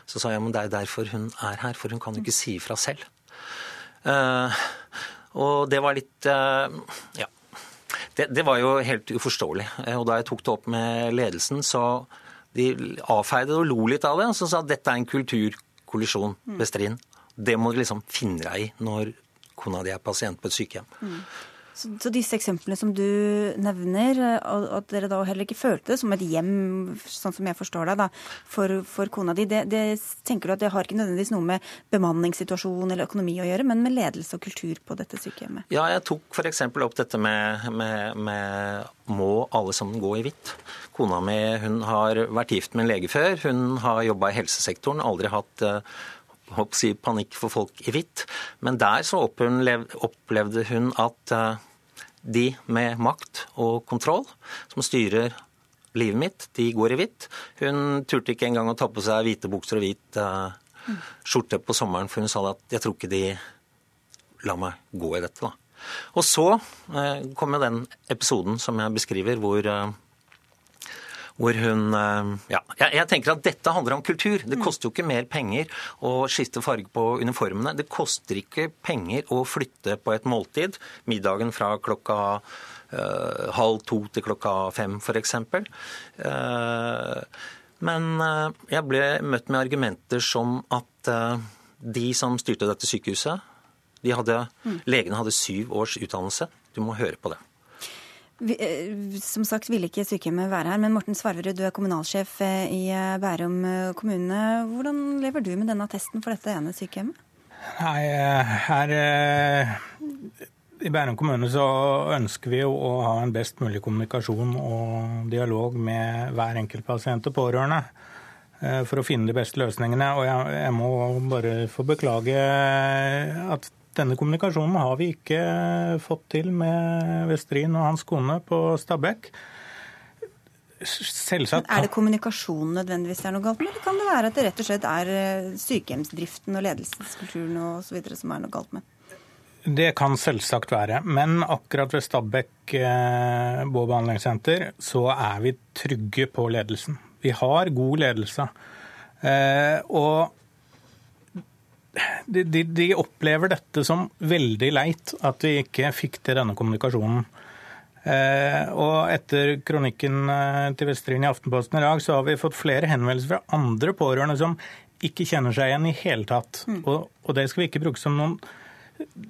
Så sa jeg men det er derfor hun er her, for hun kan jo ikke si ifra selv. Og det var litt eh, Ja. Det, det, var jo helt uforståelig. Eh, og da jeg tok det opp med ledelsen, så de avfeide det og lo litt av det. Og så sa at dette er en kulturkollisjon, Bestrin. Det må du liksom finne deg i når kona di er pasient på et sykehjem. Mm. Så, så, disse eksemplene som du nevner, at dere da heller ikke følte det som et hjem, sånn som jeg forstår deg, da, for, for kona di, det, det, tenker du at det har ikke nødvendigvis noe med bemanningssituasjon eller økonomi å gjøre, men med ledelse og kultur på dette sykehjemmet? Ja, jeg tok f.eks. opp dette med, med, med må alle sammen gå i hvitt. Kona mi hun har vært gift med en lege før. Hun har jobba i helsesektoren, aldri hatt uh, si, panikk for folk i hvitt. Men der så opplevde hun at uh, de med makt og kontroll, som styrer livet mitt, de går i hvitt. Hun turte ikke engang å ta på seg hvite bukser og hvit uh, skjorte på sommeren, for hun sa at jeg tror ikke de lar meg gå i dette. da. Og så kom jo den episoden som jeg beskriver, hvor hvor hun eh, Ja, jeg, tenker at dette handler om kultur. Det koster jo ikke mer penger å skifte farge på uniformene. Det koster ikke penger å flytte på et måltid, middagen fra klokka uh, halv to til klokka fem f.eks. Uh, men uh, jeg ble møtt med argumenter som at uh, de som styrte dette sykehuset, de hadde, mm. legene hadde syv års utdannelse. Du må høre på det. Eh, som sagt ville ikke sykehjemmet være her, men Morten Svarverud, du er kommunalsjef eh, i eh, Bærum kommune. Hvordan lever du med denne attesten for dette ene sykehjemmet? Nei, her i Bærum kommune så ønsker vi jo å ha en best mulig kommunikasjon og dialog med hver enkelt pasient og pårørende for å finne de beste løsningene. Og jeg, jeg må bare få beklage at denne kommunikasjonen har vi ikke fått til med Westrin og hans kone på Stabekk. selvsagt Er det kommunikasjonen nødvendigvis det er noe galt med, eller kan det være at det rett og slett er eh, sykehjemsdriften og ledelseskulturen og så videre som er noe galt med? Det kan selvsagt være. Men akkurat ved Stabekk eh, behandlingssenter så er vi trygge på ledelsen. Vi har god ledelse. Eh, og de, de, de, opplever dette som veldig leit, at vi ikke fikk til denne kommunikasjonen. Eh, og etter kronikken eh, til Vestrin i Aftenposten i dag, så har vi fått flere henvendelser fra andre pårørende som ikke kjenner seg igjen i hele tatt. Mm. Og, og, det skal vi ikke bruke som noen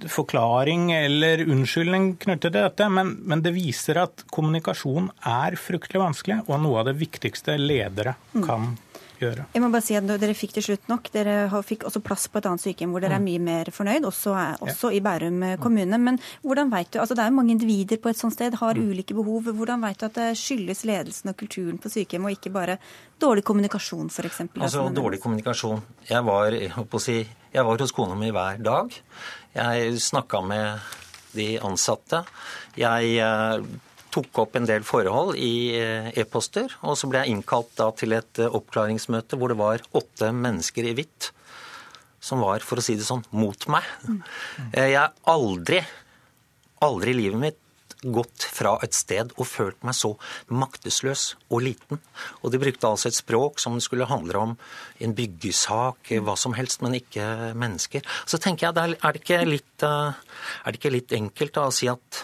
forklaring eller unnskyldning knyttet til dette, men, men, det viser at kommunikasjon er fryktelig vanskelig, og noe av det viktigste ledere mm. kan gjøre. Jeg må bare si at Dere fikk til slutt nok. Dere fikk også plass på et annet sykehjem hvor dere er mm. mye mer fornøyd, også, også ja. i Bærum eh, kommune. Men hvordan vet du, altså det er jo mange individer på et sånt sted, har mm. ulike behov. Hvordan vet du at det skyldes ledelsen og kulturen på sykehjemmet, og ikke bare dårlig kommunikasjon f.eks.? Altså dårlig kommunikasjon. Jeg var, jeg, si, jeg var hos kona mi hver dag. Jeg snakka med de ansatte. Jeg eh, tok opp en del forhold i eh, e-poster. Og så ble jeg innkalt da til et eh, oppklaringsmøte hvor det var åtte mennesker i hvitt som var, for å si det sånn, mot meg. Eh, jeg har aldri, aldri i livet mitt gått fra et sted og følt meg så maktesløs og liten. Og de brukte altså et språk som skulle handle om en byggesak, hva som helst, men ikke mennesker. Så tenker jeg, er det ikke litt, er det ikke litt enkelt da, å si at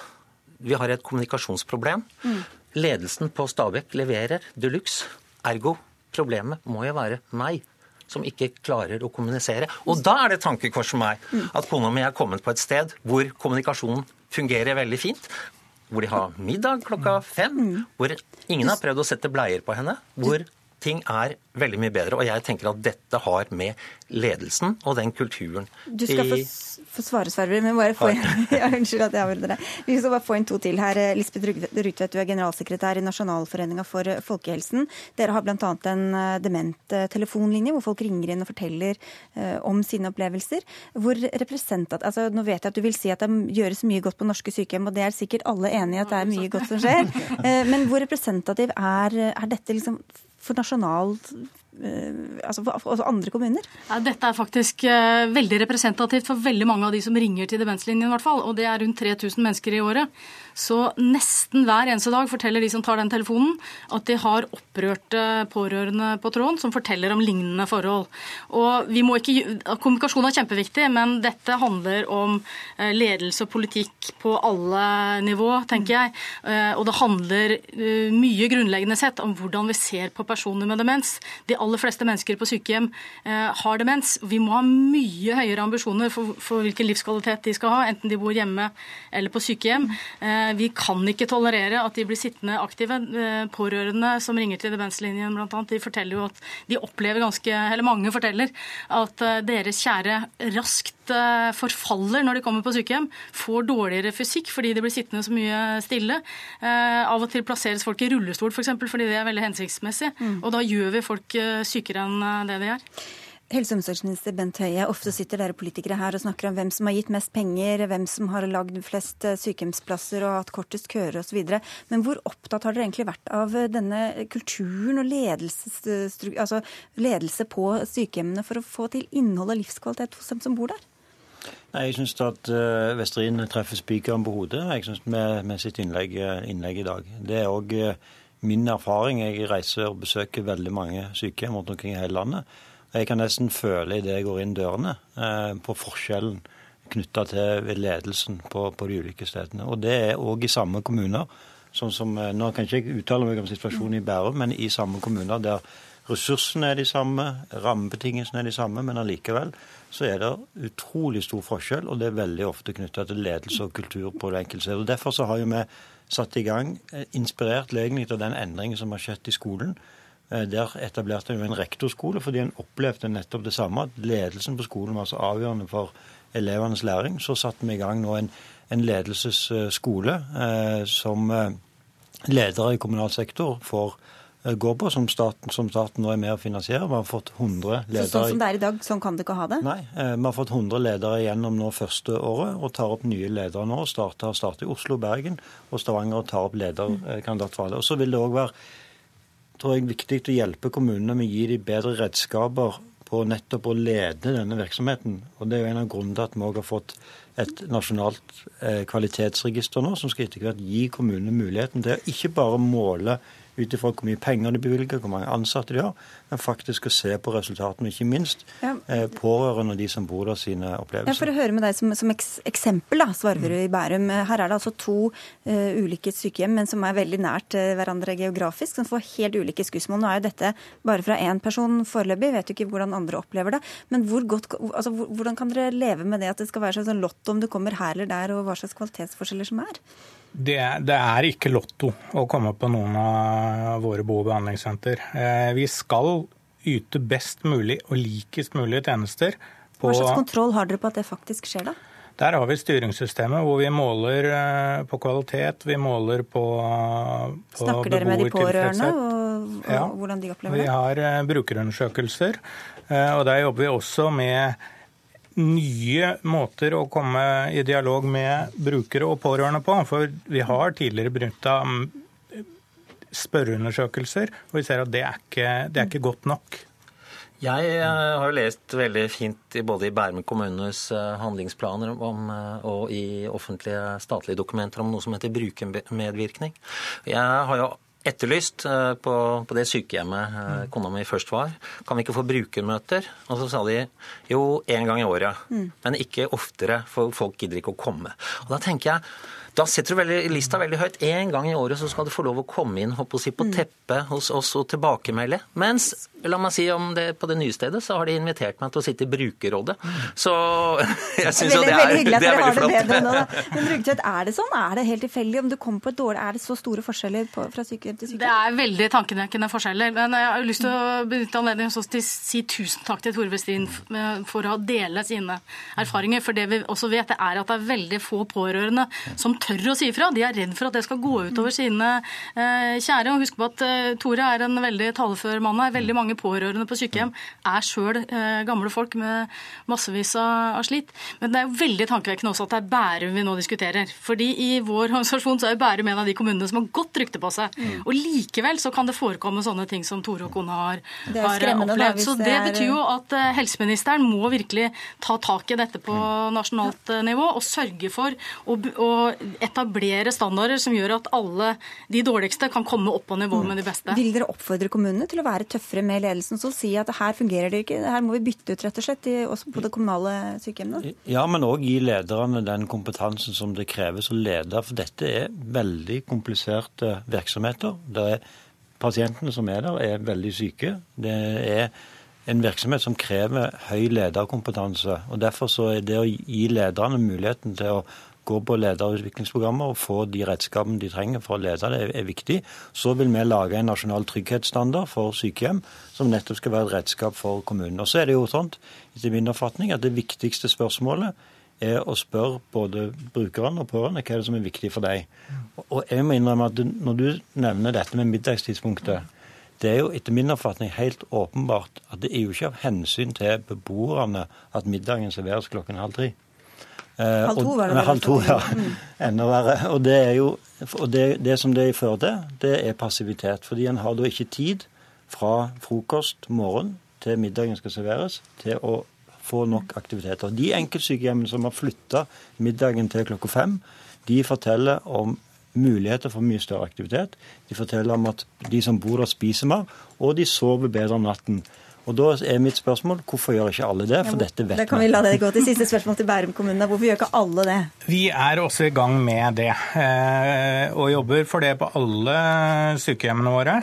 vi har et kommunikasjonsproblem. Mm. Ledelsen på Stabekk leverer de luxe. Ergo problemet må jo være meg som ikke klarer å kommunisere. Og da er det tankekors for meg at kona mi er kommet på et sted hvor kommunikasjonen fungerer veldig fint. Hvor de har middag klokka fem. Mm. Hvor ingen har prøvd å sette bleier på henne. Hvor ting er veldig mye bedre. Og jeg tenker at dette har med ledelsen og den kulturen Du skal få, få svare, Sverre, men bare få inn [LAUGHS] ja, Unnskyld at jeg avbryter deg. Vi skal bare få inn to til her. Lisbeth Rugtvedt, du er generalsekretær i Nasjonalforeninga for folkehelsen. Dere har bl.a. en eh, dement eh, telefonlinje hvor folk ringer inn og forteller om sine opplevelser. Hvor representat, altså Nå vet jeg at du vil si at det gjøres mye godt på norske sykehjem, og det er sikkert alle enig i at det er mye godt som skjer. [LAUGHS] Men hvor representativ er, er dette liksom for nasjonalt Eh, altså for andre kommuner? Ja, dette er faktisk uh, veldig representativt for veldig mange av de som ringer til Demenslinjen. Hvert fall, og Det er rundt 3000 mennesker i året. Så nesten hver eneste dag forteller de som tar den telefonen, at de har opprørte pårørende på tråden som forteller om lignende forhold. Og vi må ikke, Kommunikasjon er kjempeviktig, men dette handler om uh, ledelse og politikk på alle nivå, tenker jeg. Uh, og det handler mye grunnleggende sett om hvordan vi ser på personer med demens. De aller fleste mennesker på sykehjem eh, har demens. Vi må ha mye høyere ambisjoner for, for, hvilken livskvalitet de skal ha, enten de bor hjemme eller på sykehjem. Eh, vi kan ikke tolerere at de blir sittende aktive. Eh, pårørende som ringer til demenslinjen bl.a., de forteller jo at de opplever ganske, eller mange forteller, at deres kjære raskt forfaller når de kommer på sykehjem, får dårligere fysikk fordi de blir sittende så mye stille. Av og til plasseres folk i rullestol f.eks. For fordi det er veldig hensiktsmessig. Mm. Og da gjør vi folk sykere enn eh, det de er. Helse- og omsorgsminister Bent Høie, ofte sitter dere politikere her og snakker om hvem som har gitt mest penger, hvem som har lagd flest eh, sykehjemsplasser og hatt kortest køer osv. Men hvor opptatt har dere egentlig vært av eh, denne kulturen og altså ledelse på sykehjemmene for å få til innhold og livskvalitet hos dem som bor der? Nei, Jeg syns at uh, Vestrin treffer spikeren på hodet jeg synes med, med sitt innlegg, innlegg, i dag. Det er også, min erfaring. Jeg reiser og besøker veldig mange sykehjem rundt omkring i hele landet. Jeg kan nesten føle idet jeg går inn dørene, eh, på forskjellen knytta til ledelsen på, på, de ulike stedene. Og det er òg i samme kommuner. Sånn som, eh, nå kan ikke jeg uttale meg om situasjonen i Bærum, men i samme kommuner der ressursene er de samme, rammebetingelsene er de samme, men allikevel så er det utrolig stor forskjell, og det er veldig ofte knytta til ledelse og kultur på det enkelte stedet. Derfor så har jo vi satt i gang, eh, inspirert egentlig av den endringen som har skjedd i skolen. Eh, der etablerte vi en rektorskole fordi en opplevde nettopp det samme, at ledelsen på skolen var så avgjørende for elevenes læring. Så satte vi i gang nå en, en ledelsesskole eh, som eh, ledere i kommunal sektor får Eh, går på, som staten, som staten, nå er med å finansiere. Vi har fått 100 ledere. Så sånn som det er i dag, sånn kan det ikke ha det? Nei, eh, vi har fått 100 ledere gjennom nå første året, og tar opp nye ledere nå. Starter, starter i Oslo, Bergen og Stavanger og tar opp lederkandidat fra det. Og så vil det òg være tror jeg viktig å hjelpe kommunene med å gi dem bedre redskaper på nettopp å lede denne virksomheten. Og Det er jo en av grunnene til at vi òg har fått et nasjonalt eh, kvalitetsregister nå, som skal etter hvert gi kommunene muligheten til å ikke bare måle ut ifra hvor mye penger de bevilger, hvor mange ansatte de har, men faktisk å se på resultatene, ikke minst ja. eh, pårørende de som bor der, sine opplevelser. Ja, For å høre med deg som, som eks eksempel, da, Svarverud i Bærum. Her er det altså to uh, ulike sykehjem, men som er veldig nært uh, hverandre geografisk, som får helt ulike skussmål. Nå er jo dette bare fra én person foreløpig, vet jo ikke hvordan andre opplever det. Men hvor godt, altså, hvordan kan dere leve med det at det skal være sånn lotto om du kommer her eller der, og hva slags kvalitetsforskjeller som er? Det, det, er ikke lotto å komme på noen av våre bo- og behandlingssenter. Eh, vi skal yte best mulig og likest mulig tjenester. På, Hva slags kontroll har dere på at det faktisk skjer, da? Der har vi styringssystemet hvor vi måler eh, på kvalitet, vi måler på, på Snakker dere med de pårørende og, og ja, hvordan de opplever det? Vi har eh, brukerundersøkelser. Og der jobber vi også med nye måter å komme i dialog med brukere og pårørende på. For vi har tidligere benytta mm, spørreundersøkelser, og vi ser at det er ikke, det er ikke godt nok. Jeg eh, har jo lest veldig fint både i Bærum kommunes eh, handlingsplaner om, eh, og i offentlige statlige dokumenter om noe som heter brukermedvirkning. Jeg har jo etterlyst eh, på, på, det sykehjemmet eh, kona mi først var. Kan vi ikke få brukermøter? Og så sa de jo én gang i året, mm. men ikke oftere, for folk gidder ikke å komme. Og da tenker jeg da setter du veldig, lista veldig høyt. Én gang i året så skal du få lov å komme inn å si, på mm. teppet hos oss og tilbakemelde. Mens la meg si om det på det nye stedet, så har de invitert meg til å sitte i brukerrådet. Så [LAUGHS] jeg syns jo det er, veldig, det er veldig flott. Det nå, Men Rugtvedt, er det sånn? Er det helt tilfeldig om du kommer på et dårlig Er det så store forskjeller på, fra sykehjem til sykehjem? Det er veldig tankenekkende forskjeller. Men jeg har lyst til å benytte anledningen til å si tusen takk til Tore Westin for å dele sine erfaringer. For det vi også vet, er at det er veldig få pårørende som tør å si ifra. De er redd for at det skal gå utover sine eh, kjære. Og husk på at eh, Tore er en veldig talefør mann her. Veldig mange pårørende på sykehjem er sjøl eh, gamle folk med massevis av, av, slit. Men det er jo veldig tankevekkende også at det er Bærum vi nå diskuterer. Fordi i vår organisasjon så er Bærum en av de kommunene som har godt rykte på seg. Mm. Og likevel så kan det forekomme sånne ting som Tore og kona har, har opplevd. Da, så det, det betyr jo at eh, helseministeren må virkelig ta tak i dette på mm. nasjonalt eh, nivå og sørge for å, å etablere standarder som gjør at alle de dårligste kan komme opp på nivå med de beste. Vil dere oppfordre kommunene til å være tøffere med ledelsen og si at her fungerer det ikke, her må vi bytte ut rett og slett også på det kommunale sykehjemmet? Ja, men òg gi lederne den kompetansen som det kreves å lede. For dette er veldig kompliserte virksomheter. Det er Pasientene som er der, er veldig syke. Det er en virksomhet som krever høy lederkompetanse. og Derfor så er det å gi lederne muligheten til å gå på lederutviklingsprogrammer og få de redskapene de trenger for å lede det, er viktig. Så vil vi lage en nasjonal trygghetsstandard for sykehjem, som nettopp skal være et redskap for kommunen. Og så er det jo sånn, etter min oppfatning, at det viktigste spørsmålet er å spørre både brukerne og pårørende hva er det som er viktig for deg. Og jeg må innrømme at når du nevner dette med middagstidspunktet, det er jo etter min oppfatning helt åpenbart at det er jo ikke av hensyn til beboerne at middagen serveres klokken halv tre. Eh, halv to, var det? Halv to, ja. [LAUGHS] Enda verre. Og det er jo og det, det som det fører til, det er passivitet. Fordi en har da ikke tid fra frokost morgen til middagen skal serveres, til å få nok aktiviteter. De enkeltsykehjemmene som har flytta middagen til klokka fem, de forteller om muligheter for mye større aktivitet. De forteller om at de som bor der, spiser mer, og de sover bedre om natten. Og Da er mitt spørsmål hvorfor gjør ikke alle det? For dette vet vi. Da kan vi la det gå til siste spørsmål til Bærum kommune. Hvorfor gjør ikke alle det? Vi er også i gang med det, eh, og jobber for det på alle sykehjemmene våre.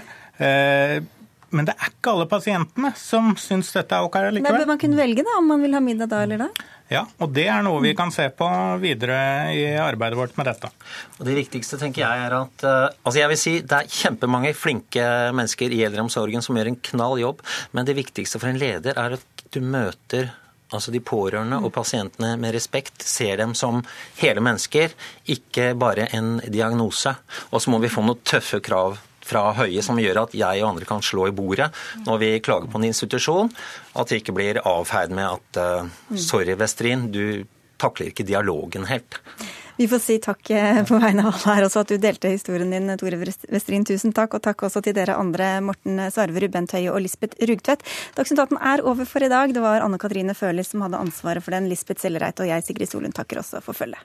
Eh, men det er ikke alle pasientene som syns dette er ok likevel. Men bør man kunne velge da, om man vil ha middag da eller da? Ja, og det er noe vi kan se på videre i arbeidet vårt med dette. Og Det viktigste tenker jeg er at uh, altså jeg vil si Det er kjempemange flinke mennesker i eldreomsorgen som gjør en knall jobb, men det viktigste for en leder er at du møter altså de pårørende og pasientene med respekt, ser dem som hele mennesker, ikke bare en diagnose. Og så må vi få noen tøffe krav fra Høie som gjør at jeg og andre kan slå i bordet når vi klager på en institusjon. At vi ikke blir avfeid med at uh, sorry, Vestrin, du takler ikke dialogen helt. Vi får si takk eh, på vegne av alle her også at du delte historien din, Tore Westrin. Tusen takk. Og takk også til dere andre, Morten Sarverud, Bent Høie og Lisbeth Rugtvedt. Dagsnytt 18 er over for i dag. Det var Anne Katrine Førli som hadde ansvaret for den. Lisbeth Sellereit og jeg, Sigrid Solund, takker også for følget.